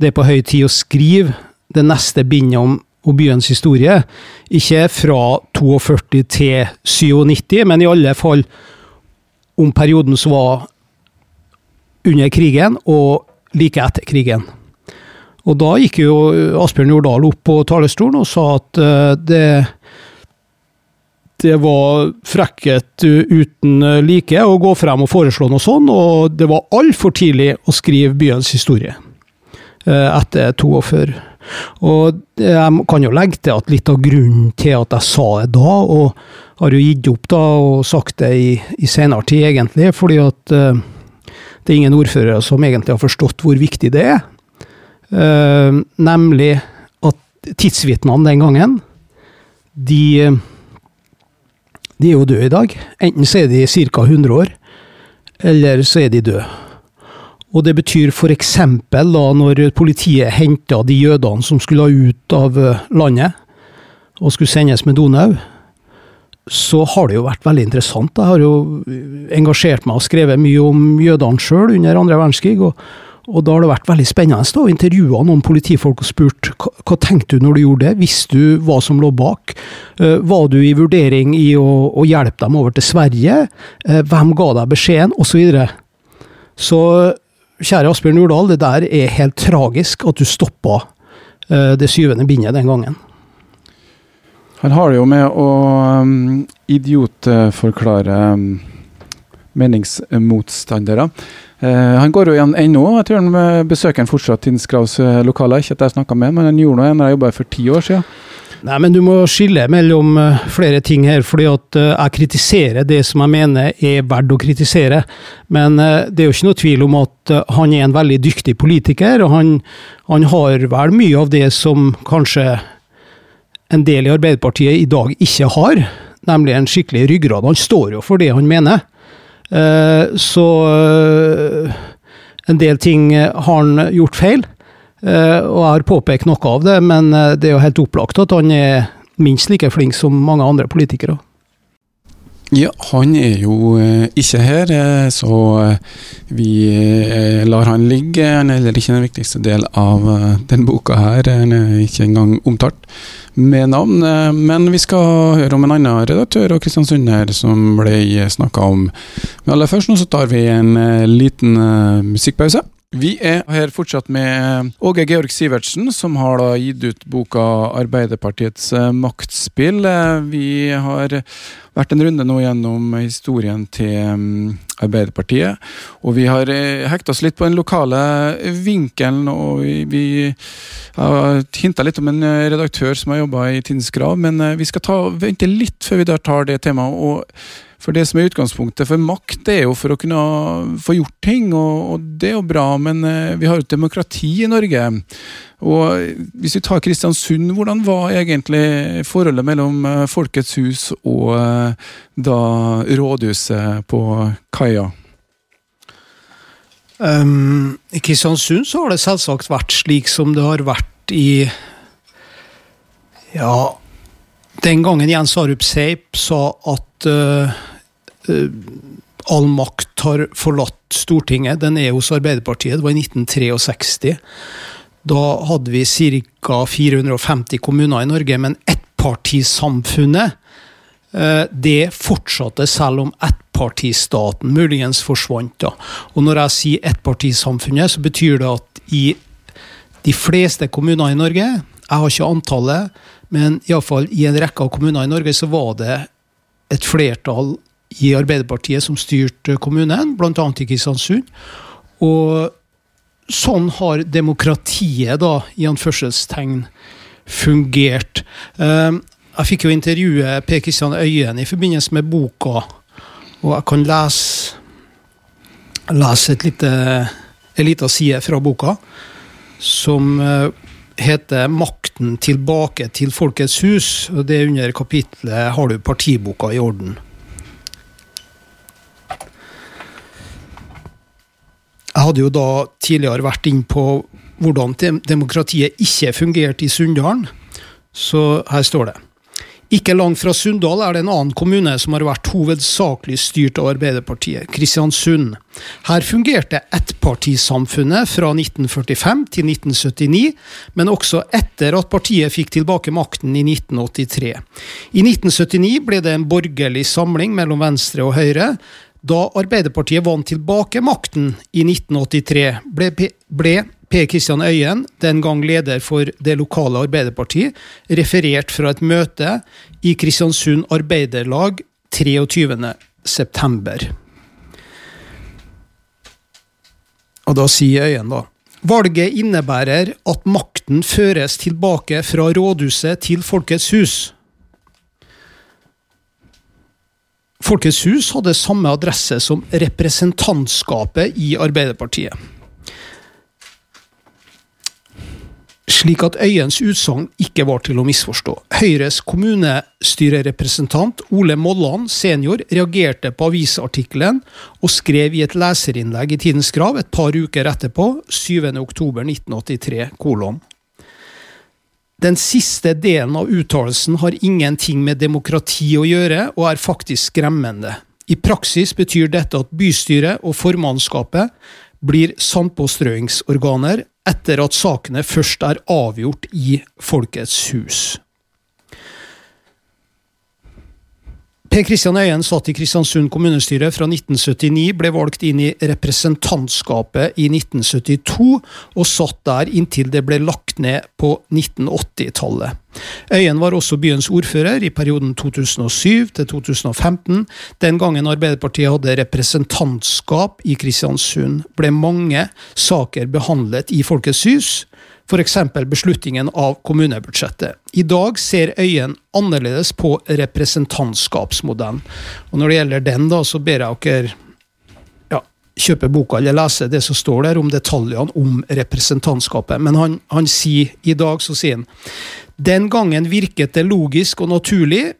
det er på høy tid å skrive det neste bindet om, om byens historie. Ikke fra 42 til 97, men i alle fall om perioden som var under krigen og like etter krigen. Og da gikk jo Asbjørn Jordal opp på talerstolen og sa at uh, det det var frekkhet uten like å gå frem og foreslå noe sånt, og det var altfor tidlig å skrive byens historie uh, etter 42. Og jeg kan jo legge til at litt av grunnen til at jeg sa det da, og har jo gitt opp da og sagt det i, i senere tid, egentlig, fordi at uh, det er ingen ordførere som egentlig har forstått hvor viktig det er. Uh, nemlig at tidsvitnene den gangen, de, de er jo døde i dag. Enten så er de ca. 100 år, eller så er de døde. Og det betyr f.eks. da når politiet henta de jødene som skulle ut av landet, og skulle sendes med Donau, så har det jo vært veldig interessant. Jeg har jo engasjert meg og skrevet mye om jødene sjøl under andre verdenskrig. og og da har det vært veldig spennende å intervjue noen politifolk og spurt hva, hva tenkte du når du gjorde det, visste du hva som lå bak? Uh, var du i vurdering i å, å, hjelpe dem over til Sverige? Uh, hvem ga deg beskjeden? Og så videre. Så kjære Asbjørn Jordal, det der er helt tragisk at du stoppa uh, det syvende bindet den gangen. Han har det jo med å um, idiotforklare um, meningsmotstandere. Uh, han går jo igjen ennå. Jeg tror han besøker han fortsatt Tins uh, lokaler. Ikke at jeg snakka med men han gjorde noe da jeg jobba for ti år siden. Nei, men du må skille mellom flere ting her. fordi at jeg kritiserer det som jeg mener er verdt å kritisere. Men det er jo ikke noe tvil om at han er en veldig dyktig politiker, og han, han har vel mye av det som kanskje en del i Arbeiderpartiet i dag ikke har, nemlig en skikkelig ryggrad. Han står jo for det han mener. Eh, så eh, en del ting har han gjort feil, eh, og jeg har påpekt noe av det, men det er jo helt opplagt at han er minst like flink som mange andre politikere. Ja, han er jo ikke her, så vi lar han ligge. Han er heller ikke den viktigste del av den boka her. Han er ikke engang omtalt med navn. Eh, men vi skal høre om en annen redaktør og Kristiansund her som ble snakka om. Men aller først nå så tar vi en eh, liten uh, musikkpause. Vi er her fortsatt med Åge Georg Sivertsen, som har gitt ut boka 'Arbeiderpartiets maktspill'. Vi har vært en runde nå gjennom historien til mm, Arbeiderpartiet. Og vi har hekta oss litt på den lokale vinkelen, og vi, har hinta litt om en redaktør som har jobba i Tidens men vi skal ta, vente litt før vi tar det temaet. og for det som er utgangspunktet for makt, det er jo for å kunne få gjort ting, og, og det er jo bra, men uh, vi har jo et demokrati i Norge. Og hvis vi tar Kristiansund, hvordan var egentlig forholdet mellom uh, Folkets hus og da rådhuset på kaia? Um, I Kristiansund så har det selvsagt vært slik som det har vært i Ja, den gangen Jens Arup Seip sa at uh, all makt har forlatt Stortinget, den er hos Arbeiderpartiet, det var i 1963. Da hadde vi ca. 450 kommuner i Norge, men ettpartisamfunnet uh, det fortsatte selv om ettpartistaten muligens forsvant. da. Og når jeg sier ettpartisamfunnet, så betyr det at i de fleste kommuner i Norge, jeg har ikke antallet, men iallfall i en rekke av kommuner i Norge så var det et flertall i Arbeiderpartiet som styrte kommunen, bl.a. i Kristiansund. Og sånn har demokratiet, da, i anførselstegn, fungert. Ehm, jeg fikk jo intervjue Per Kristian Øyen i forbindelse med boka, og jeg kan lese, lese et lite, en liten side fra boka, som eh, heter 'Makten tilbake til Folkets hus'. og Det under kapitlet har du partiboka i orden. Jeg hadde jo da tidligere vært inn på hvordan demokratiet ikke fungerte i Sunndalen, så her står det. Ikke langt fra Sunndal er det en annen kommune som har vært hovedsakelig styrt av Arbeiderpartiet, Kristiansund. Her fungerte ettpartisamfunnet fra 1945 til 1979, men også etter at partiet fikk tilbake makten i 1983. I 1979 ble det en borgerlig samling mellom Venstre og Høyre. Da Arbeiderpartiet vant tilbake makten i 1983, ble, ble Per Kristian Øyen, den gang leder for det lokale Arbeiderpartiet, referert fra et møte i Kristiansund Arbeiderlag 23.9. Og da sier Øyen, da. Valget innebærer at makten føres tilbake fra rådhuset til Folkets hus. Folkets hus hadde samme adresse som representantskapet i Arbeiderpartiet. slik at Øyens utsagn ikke var til å misforstå. Høyres kommunestyrerepresentant Ole Molland senior reagerte på avisartikkelen og skrev i et leserinnlegg i Tidens Krav et par uker etterpå, 7.10.1983, kolon. Den siste delen av uttalelsen har ingenting med demokrati å gjøre, og er faktisk skremmende. I praksis betyr dette at bystyret og formannskapet blir sandpåstrøingsorganer etter at sakene først er avgjort i Folkets hus. Per Kristian Øyen satt i Kristiansund kommunestyre fra 1979, ble valgt inn i representantskapet i 1972, og satt der inntil det ble lagt ned på 1980-tallet. Øyen var også byens ordfører i perioden 2007 til 2015. Den gangen Arbeiderpartiet hadde representantskap i Kristiansund, ble mange saker behandlet i Folkets hus, f.eks. beslutningen av kommunebudsjettet. I dag ser Øyen annerledes på representantskapsmodellen. Og Når det gjelder den, da, så ber jeg dere ja, kjøpe boka eller lese det som står der om detaljene om representantskapet. Men han, han sier i dag så sier han den gangen virket det logisk og naturlig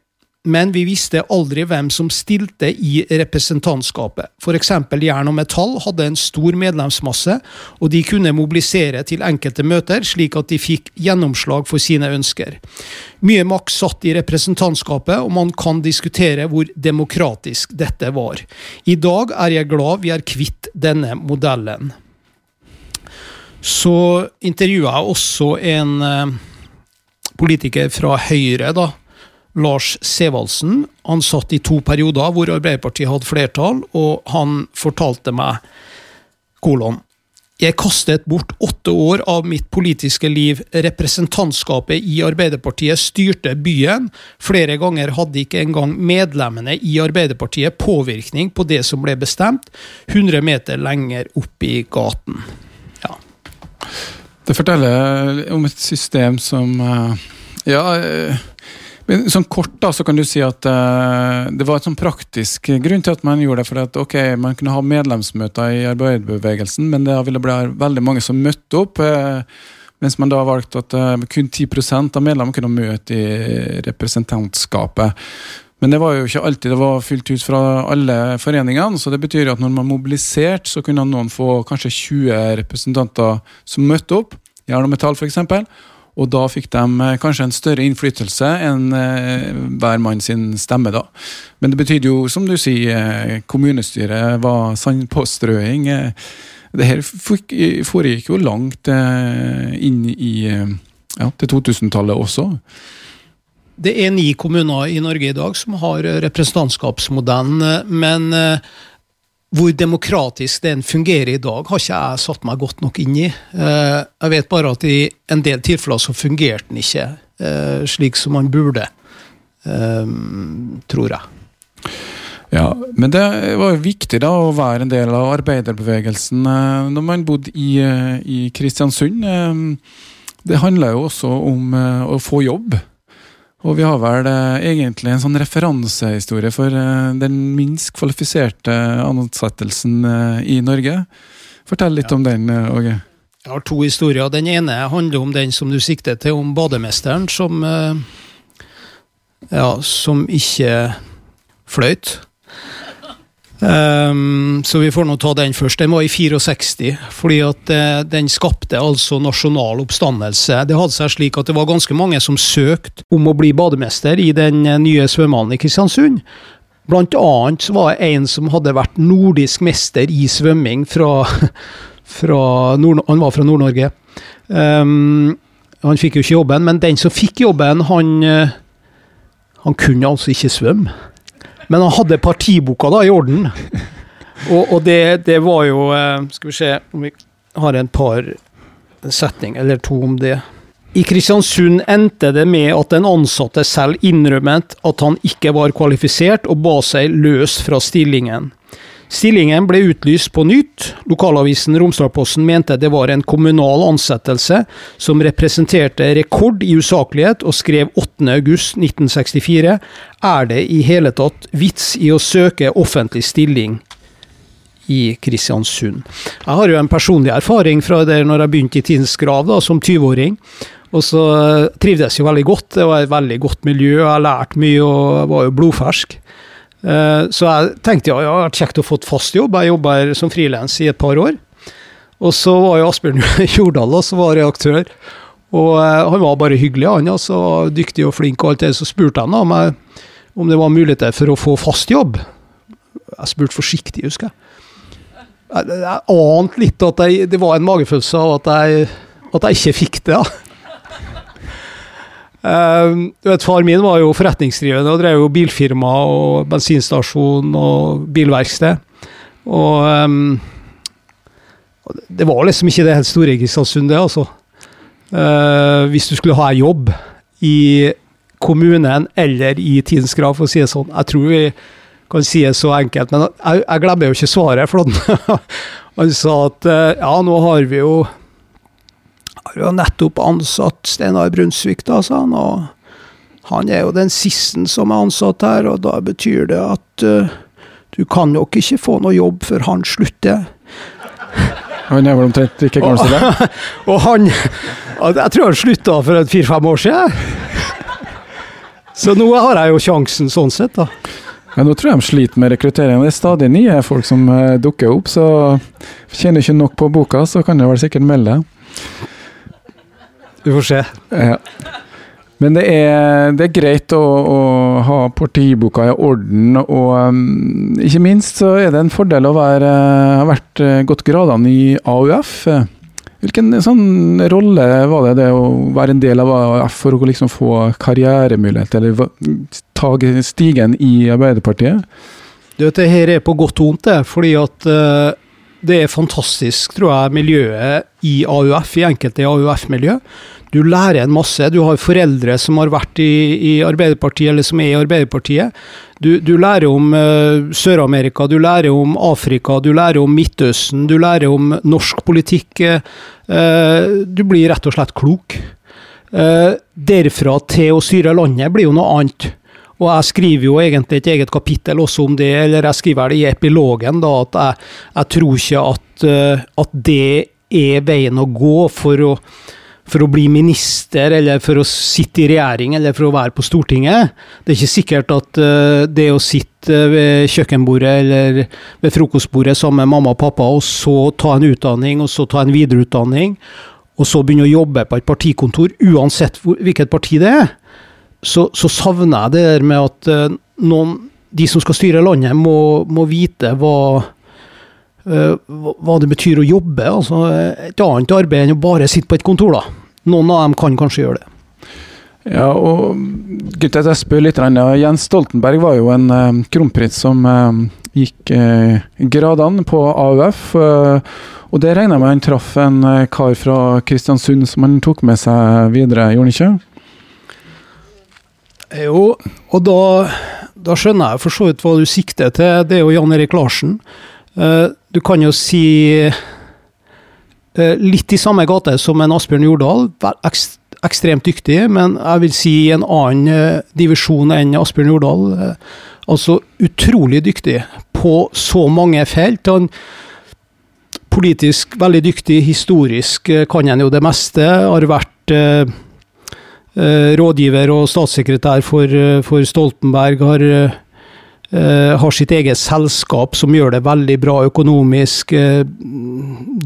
men vi visste aldri hvem som stilte i representantskapet. F.eks. Jern og Metall hadde en stor medlemsmasse, og de kunne mobilisere til enkelte møter, slik at de fikk gjennomslag for sine ønsker. Mye makt satt i representantskapet, og man kan diskutere hvor demokratisk dette var. I dag er jeg glad vi er kvitt denne modellen. Så intervjua jeg også en eh, politiker fra Høyre, da, Lars Sevaldsen. Han satt i to perioder hvor Arbeiderpartiet hadde flertall, og han fortalte meg kolon. Jeg kastet bort åtte år av mitt politiske liv. Representantskapet i Arbeiderpartiet styrte byen. Flere ganger hadde ikke engang medlemmene i Arbeiderpartiet påvirkning på det som ble bestemt, 100 meter lenger opp i gaten. Ja. Det forteller om et system som eh, Ja eh, men sånn kort da, så kan du si at uh, det var et sånn praktisk grunn til at man gjorde det. For at ok, man kunne ha medlemsmøter i arbeiderbevegelsen, men det ville bli veldig mange som møtte opp. Uh, mens man da valgte at uh, kun 10% av medlemmene kunne møte i representantskapet. Men det var jo ikke alltid det var fylt ut fra alle foreningene. så det betyr at når man mobiliserte, så kunne noen få kanskje 20 representanter som møtte opp. Jern og Metall, f.eks. Og da fikk de eh, kanskje en større innflytelse enn eh, hver mann sin stemme, da. Men det betydde jo, som du sier, eh, kommunestyret var sandpåstrøing. Det her foregikk jo langt inn i ja, til 2000-tallet også. Det er ni kommuner i Norge i dag som har representantskapsmodellen, men hvor demokratisk den fungerer i dag, har ikke jeg satt meg godt nok inn i. Eh, jeg vet bare at i en del tilfeller så fungerte den ikke eh, slik som man burde, eh, tror jeg. Ja, Men det var jo viktig da å være en del av arbeiderbevegelsen når man bodde i, i Kristiansund. Det handla jo også om å få jobb. Og vi har vel eh, egentlig en sånn referansehistorie for eh, den minst kvalifiserte ansettelsen eh, i Norge. Fortell litt ja. om den, Åge. Jeg har to historier. Den ene handler om den som du sikter til, om bademesteren som Ja, som ikke fløyt. Um, så vi får nå ta den først. Den var i 64, fordi at uh, den skapte altså nasjonal oppstandelse. Det hadde seg slik at det var ganske mange som søkte om å bli bademester i den uh, nye svømmehallen i Kristiansund. Blant annet var det en som hadde vært nordisk mester i svømming fra, fra Nord Han var fra Nord-Norge. Um, han fikk jo ikke jobben, men den som fikk jobben, han, uh, han kunne altså ikke svømme. Men han hadde partiboka da i orden. Og, og det, det, var jo eh, Skal vi se om vi har en par setning eller to om det. I Kristiansund endte det med at den ansatte selv innrømmet at han ikke var kvalifisert, og ba seg løs fra stillingen. Stillingen ble utlyst på nytt. Lokalavisen Romsdalposten mente det var en kommunal ansettelse som representerte rekord i usaklighet, og skrev 8.8.1964 er det i hele tatt vits i å søke offentlig stilling i Kristiansund. Jeg har jo en personlig erfaring fra det når jeg begynte i Tidens Grav da, som 20-åring. Og så trivdes jeg veldig godt. Det var et veldig godt miljø, jeg har lært mye og var jo blodfersk. Eh, så jeg tenkte ja, det har vært kjekt å få fast jobb. Jeg jobba som frilans i et par år. Og så var jo Asbjørn Jordal som var reaktør. Og eh, han var bare hyggelig, han. altså Dyktig og flink og alt det. Så spurte han om, jeg, om det var muligheter for å få fast jobb. Jeg spurte forsiktig, husker jeg. Jeg, jeg ante litt at jeg, det var en magefølelse av at jeg, at jeg ikke fikk det. da. Uh, vet, Far min var jo forretningsdrivende og drev jo bilfirma og bensinstasjon og bilverksted. Og um, det var liksom ikke det helt store Kristiansund, det, altså. Uh, hvis du skulle ha en jobb i kommunen eller i Tidens Krav, for å si det sånn. Jeg tror vi kan si det så enkelt, men jeg, jeg glemmer jo ikke svaret. For han, han sa at uh, ja, nå har vi jo har jo nettopp ansatt Steinar Brunsvik, da, sa han. Og han er jo den siste som er ansatt her, og da betyr det at uh, du kan nok ikke få noe jobb før han slutter. Han er vel omtrent like gammel som deg? og han Jeg tror han slutta for fire-fem år siden. Så nå har jeg jo sjansen sånn sett, da. Ja, nå tror jeg de sliter med rekruttering. Det er stadig nye folk som uh, dukker opp, så kjenner ikke nok på boka, så kan jeg vel sikkert melde. Vi får se. Ja. Men det er, det er greit å, å, ha partiboka i orden, og um, ikke minst så er det en fordel å være, ha vært uh, godt gradene i AUF. Hvilken sånn rolle var det det å være en del av AUF for å liksom få karrieremulighet, eller ta stigen i Arbeiderpartiet? Du vet, det her er på godt og vondt, det. Fordi at uh, det er fantastisk, tror jeg, miljøet i AUF, i enkelte AUF-miljø. Du lærer en masse. Du har foreldre som har vært i, i Arbeiderpartiet, eller som er i Arbeiderpartiet. Du, du lærer om uh, Sør-Amerika, du lærer om Afrika, du lærer om Midtøsten, du lærer om norsk politikk. Uh, du blir rett og slett klok. Uh, derfra til å styre landet blir jo noe annet. Og jeg skriver jo egentlig et eget kapittel også om det, eller jeg skriver det i epilogen, da, at jeg, jeg tror ikke at, at det er veien å gå for å for å bli minister, eller for å sitte i regjering, eller for å være på Stortinget. Det er ikke sikkert at uh, det å sitte ved kjøkkenbordet eller ved frokostbordet sammen med mamma og pappa, og så ta en utdanning, og så ta en videreutdanning, og så begynne å jobbe på et partikontor, uansett hvilket parti det er, så, så, savner jeg det der med at uh, noen, de som skal styre landet, må, må vite hva hva det betyr å jobbe. altså Et annet arbeid enn å bare sitte på et kontor. da. Noen av dem kan kanskje gjøre det. Ja, og gutter, jeg spør litt. Jens Stoltenberg var jo en uh, kronprins som gikk gradene på AUF. og det regner jeg med han traff en kar fra Kristiansund som han tok med seg videre, gjorde han ikke? Jo, og da, da skjønner jeg for så vidt hva du sikter til. Det er jo Jan Erik Larsen. Du kan jo si Eh, litt i samme gate som en Asbjørn Jordal. Ekstremt dyktig, men jeg vil si en annen eh, divisjon enn Asbjørn Jordal. Eh, altså utrolig dyktig på så mange felt. Han politisk veldig dyktig, historisk kan han jo det meste. Har vært rådgiver og statssekretær for, for Stoltenberg. Har har sitt eget selskap som gjør det veldig bra økonomisk. Uh,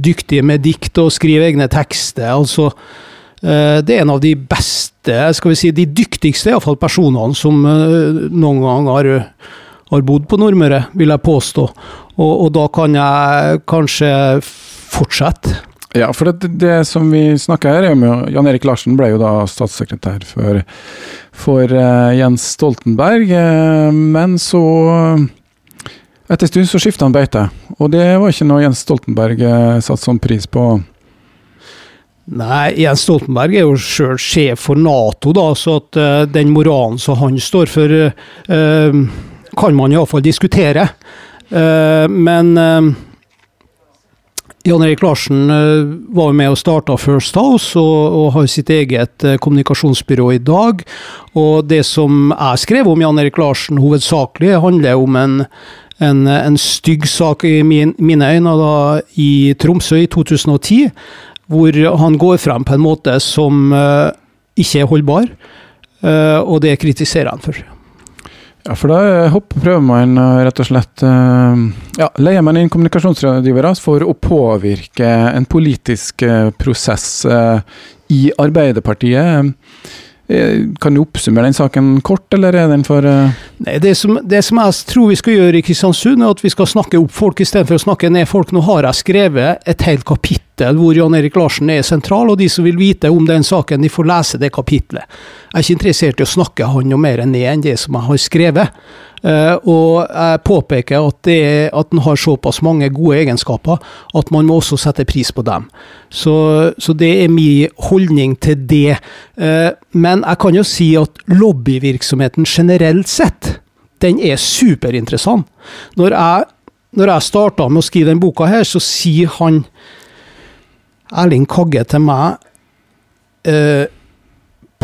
dyktige med dikt og skriver egne tekster. altså uh, Det er en av de beste, skal vi si, de dyktigste iallfall personene som noen gang har, har, bodd på Nordmøre, vil jeg påstå. Og, og da kan jeg kanskje fortsette. Ja, for det, det som vi snakker her, er om Jan Erik Larsen ble jo da statssekretær for, for uh, Jens Stoltenberg. Uh, men så Etter en stund så skifta han beite, og det var ikke noe Jens Stoltenberg uh, satte sånn pris på. Nei, Jens Stoltenberg er jo sjøl sjef for Nato, da, så at den moralen som han står for, kan man iallfall diskutere. men Jan Erik Larsen eh, var med og starta First House, og, og, har sitt eget eh, kommunikasjonsbyrå i dag. Og det som jeg skrev om Jan Erik Larsen hovedsakelig, handler om en, en, en stygg sak i min, mine øyne da, i Tromsø i 2010, hvor han går frem på en måte som uh, ikke er holdbar, uh, og det kritiserer han for. Ja, for da eh, prøver man eh, rett og slett eh, Ja, leier man inn kommunikasjonsrådgivere for å påvirke en politisk prosess i Arbeiderpartiet. Eh, Kan du oppsummere den saken kort, eller er den for uh... Nei, det, som, det som jeg tror vi skal gjøre i Kristiansund, er at vi skal snakke opp folk istedenfor å snakke ned folk. Nå har jeg skrevet et helt kapittel hvor Jan Erik Larsen er sentral, og de som vil vite om den saken, de får lese det kapitlet. Jeg er ikke interessert i å snakke han noe mer ned enn det som jeg har skrevet. Eh, og jeg påpeker at, det, at den har såpass mange gode egenskaper at man må også sette pris på dem. Så, så det er min holdning til det. Eh, men jeg kan jo si at lobbyvirksomheten generelt sett, den er superinteressant. Når jeg, når jeg starta med å skrive den boka her, så sier han Erling Kagge til meg eh,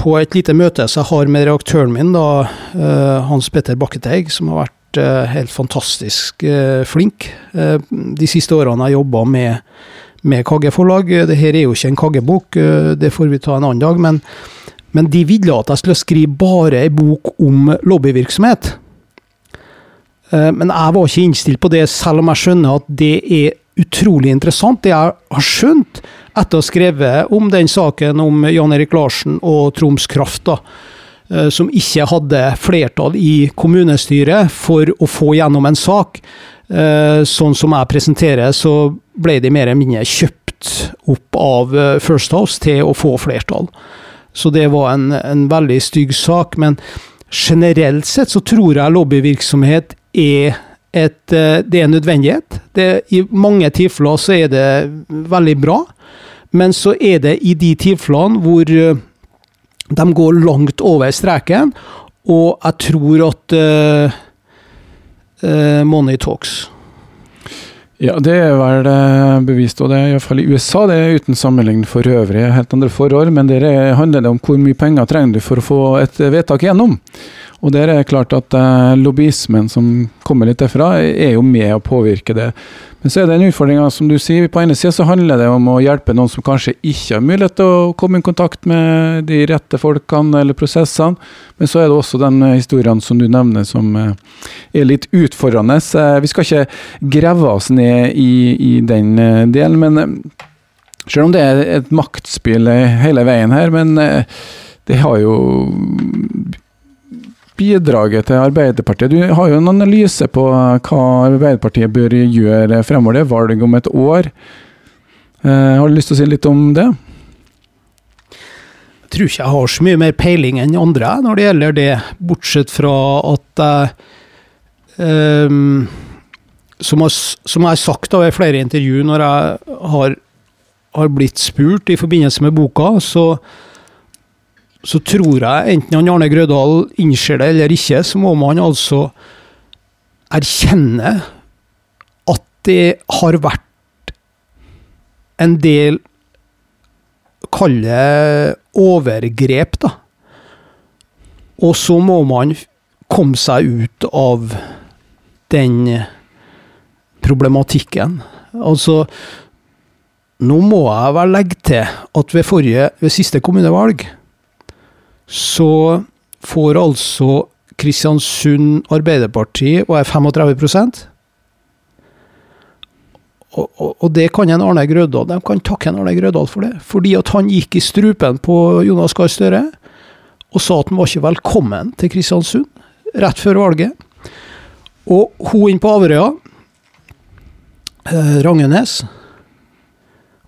på et lite møte som jeg har med reaktøren min, da, eh, Hans Petter Bakketeig, som har vært eh, helt fantastisk eh, flink de siste årene jeg jobba med, med Kagge forlag. Dette er jo ikke en Kagge-bok, det får vi ta en annen dag. Men, men de ville at jeg skulle skrive bare ei bok om lobbyvirksomhet. Men jeg var ikke innstilt på det, selv om jeg skjønner at det er utrolig interessant. Det jeg har skjønt etter å ha skrevet om den saken om Jan Erik Larsen og Troms Kraft, da, eh, som ikke hadde flertall i kommunestyret for å få gjennom en sak. Eh, Sånn som jeg presenterer, så ble de mer eller mindre kjøpt opp av eh, First House til å få flertall. Så det var en, en veldig stygg sak. Men generelt sett så tror jeg lobbyvirksomhet er et, det er en nødvendighet. Det, I mange tilfeller så er det veldig bra, men så er det i de tilfellene hvor eh, de går langt over streken, og jeg tror at uh, money talks. Ja, det er vel bevist, og det er iallfall i USA. Det er uten sammenligning for øvrig helt andre forhold, men er- handler det om hvor mye penger trenger du for å få et vedtak gjennom. Og der er det klart at eh, lobbyismen som kommer litt derfra, er jo med å påvirke det. Men så er det en utfordring, som du sier. På ene sida så handler det om å hjelpe noen som kanskje ikke har mulighet til å komme i kontakt med de rette folkene eller prosessene. Men så er det også den eh, historien som du nevner som eh, er litt utfordrende. Eh, Vi skal ikke grave oss ned i, i den delen, men selv om det er et maktspill hele veien her, men det har jo bidraget til Arbeiderpartiet. Du har jo en analyse på eh, hva Arbeiderpartiet bør gjøre fremover. Det er valg om et år. Eh, har du lyst til å si litt om det? Jeg tror ikke jeg har så mye mer peiling enn andre når det gjelder det, bortsett fra at jeg um, som, jeg har sagt i flere intervju når jeg har, har blitt spurt i forbindelse med boka, så, så tror jeg, enten han Arne Grødal innser det eller ikke, så må man altså erkjenne at det har vært en del Kall det overgrep, da. Og så må man komme seg ut av den problematikken. Altså Nå må jeg vel legge til at ved forrige, ved siste kommunevalg, så får altså Kristiansund Arbeiderparti og er 35 og, og, og det kan en Arne Grødal De kan takke en Arne Grødal for det. Fordi at han gikk i strupen på Jonas Gahr Støre og sa at han var ikke velkommen til Kristiansund rett før valget. Og hun inne på Averøya, eh, Rangenes,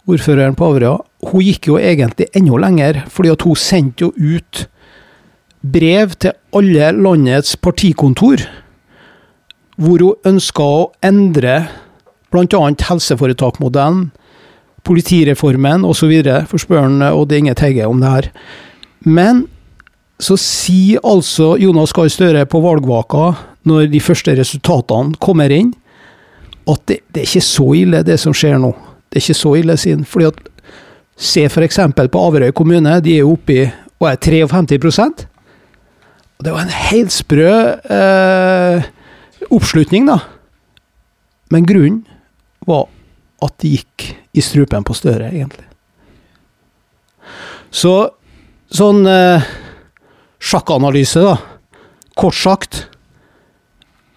ordføreren på Averøya, hun gikk jo egentlig enda lenger, fordi at hun sendte jo ut brev til alle landets partikontor, hvor hun ønska å endre bl.a. helseforetakmodellen, politireformen osv. For spør han Odd Inge Tegge om det her. Men så sier altså Jonas Gahr Støre på valgvaka, når de første resultatene kommer inn, at det, det er ikke så ille, det som skjer nå. Det er ikke så ille, sin, Fordi at Se f.eks. på Averøy kommune, de er jo oppe i hva er 53 Og Det var en helt sprø eh, oppslutning, da. Men grunnen var at det gikk i strupen på Støre, egentlig. Så sånn eh, sjakkanalyse, da. Kort sagt.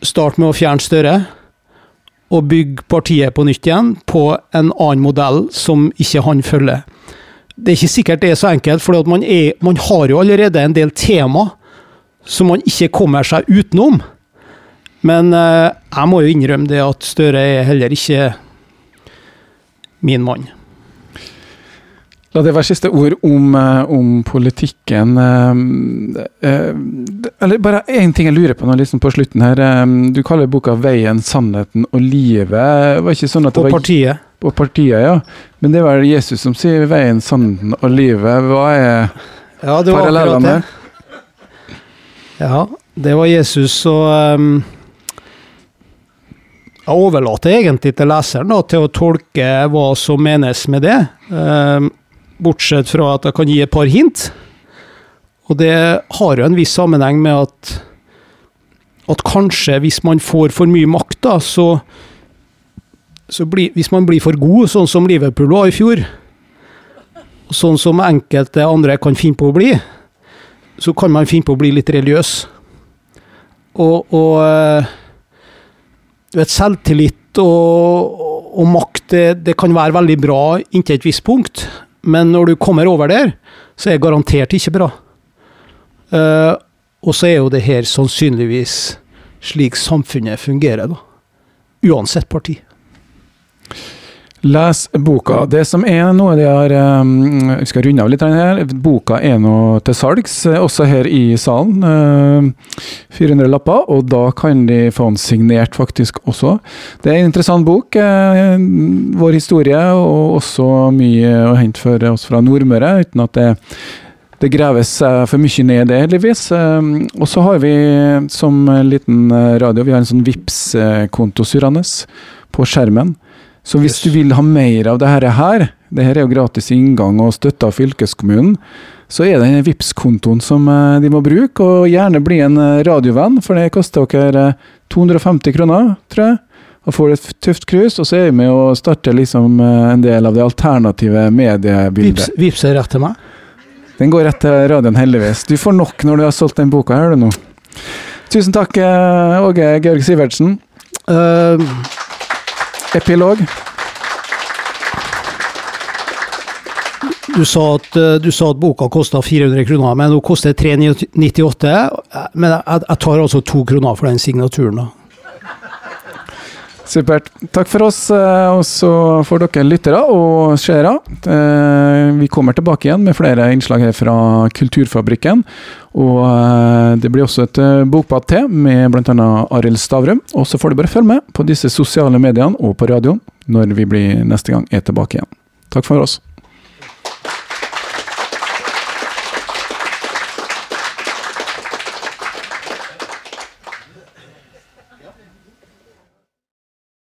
start med å fjerne Støre. Og bygge partiet på nytt igjen på en annen modell som ikke han følger. Det er ikke sikkert det er så enkelt, for man, man har jo allerede en del tema som man ikke kommer seg utenom. Men eh, jeg må jo innrømme det at Støre er heller ikke min mann. La det være siste ord om, eh, om politikken. Eh, eller bare én ting jeg lurer på nå liksom på slutten her. Du kaller boka 'Veien, sannheten og livet'. Var ikke sånn at det på var, partiet. Partiet, ja. Men det var Jesus som sier 'veien, sannheten og livet'. Hva er ja, det var parallellene? Ja, det var Jesus, og um, Jeg overlater egentlig til leseren da, til å tolke hva som menes med det. Um, Bortsett fra at jeg kan gi et par hint. Og det har jo en viss sammenheng med at at kanskje hvis man får for mye makt, da, så, så bli, Hvis man blir for god, sånn som Liverpool var i fjor, og sånn som enkelte andre kan finne på å bli, så kan man finne på å bli litt religiøs. Og, og eh, du vet, selvtillit og, og makt, det, det, kan være veldig bra inntil et visst punkt, men når du kommer over der, så er det garantert ikke bra. Uh, og så er jo det her sannsynligvis slik samfunnet fungerer, da. Uansett parti. Les boka. Det som er noe de har um, Vi skal runde av litt her. Boka er nå til salgs, eh, også her i salen. Uh, 400 lapper, og da kan de få den signert faktisk også. Det er en interessant bok. Uh, vår historie, og også mye å hente for oss fra Nordmøre, uten at det det graves for mye ned i det, heldigvis. Og så har vi som liten radio vi har en sånn vips konto surrende på skjermen. Så hvis du vil ha mer av dette her, det her er jo gratis inngang og støtte av fylkeskommunen, så er det denne Vipps-kontoen som eh, de må bruke, og gjerne bli en eh, radiovenn, for det koster dere 250 eh, kroner, tror jeg. Og får et tøft krus, og så er vi med å starte liksom en del av det alternative mediebildet. Vips, vips er rett til meg? Den går rett til radioen, heldigvis. Du får nok når du har solgt den boka her, du nå. Tusen takk, Åge Georg Sivertsen. Uh, Epilog. Du sa, at, eh, du sa at boka kosta 400 kroner, men nå koster 398. Men jeg, jeg, tar altså to kroner for den signaturen. da. Supert. Takk for oss, eh, og så får dere lyttere og seere. Eh, vi kommer tilbake igjen med flere innslag her fra Kulturfabrikken. Og eh, det blir også et bokbad til med bl.a. Arild Stavrum. Og så får du bare følge med på disse sosiale mediene og på radioen når vi blir neste gang er tilbake igjen. Takk for oss.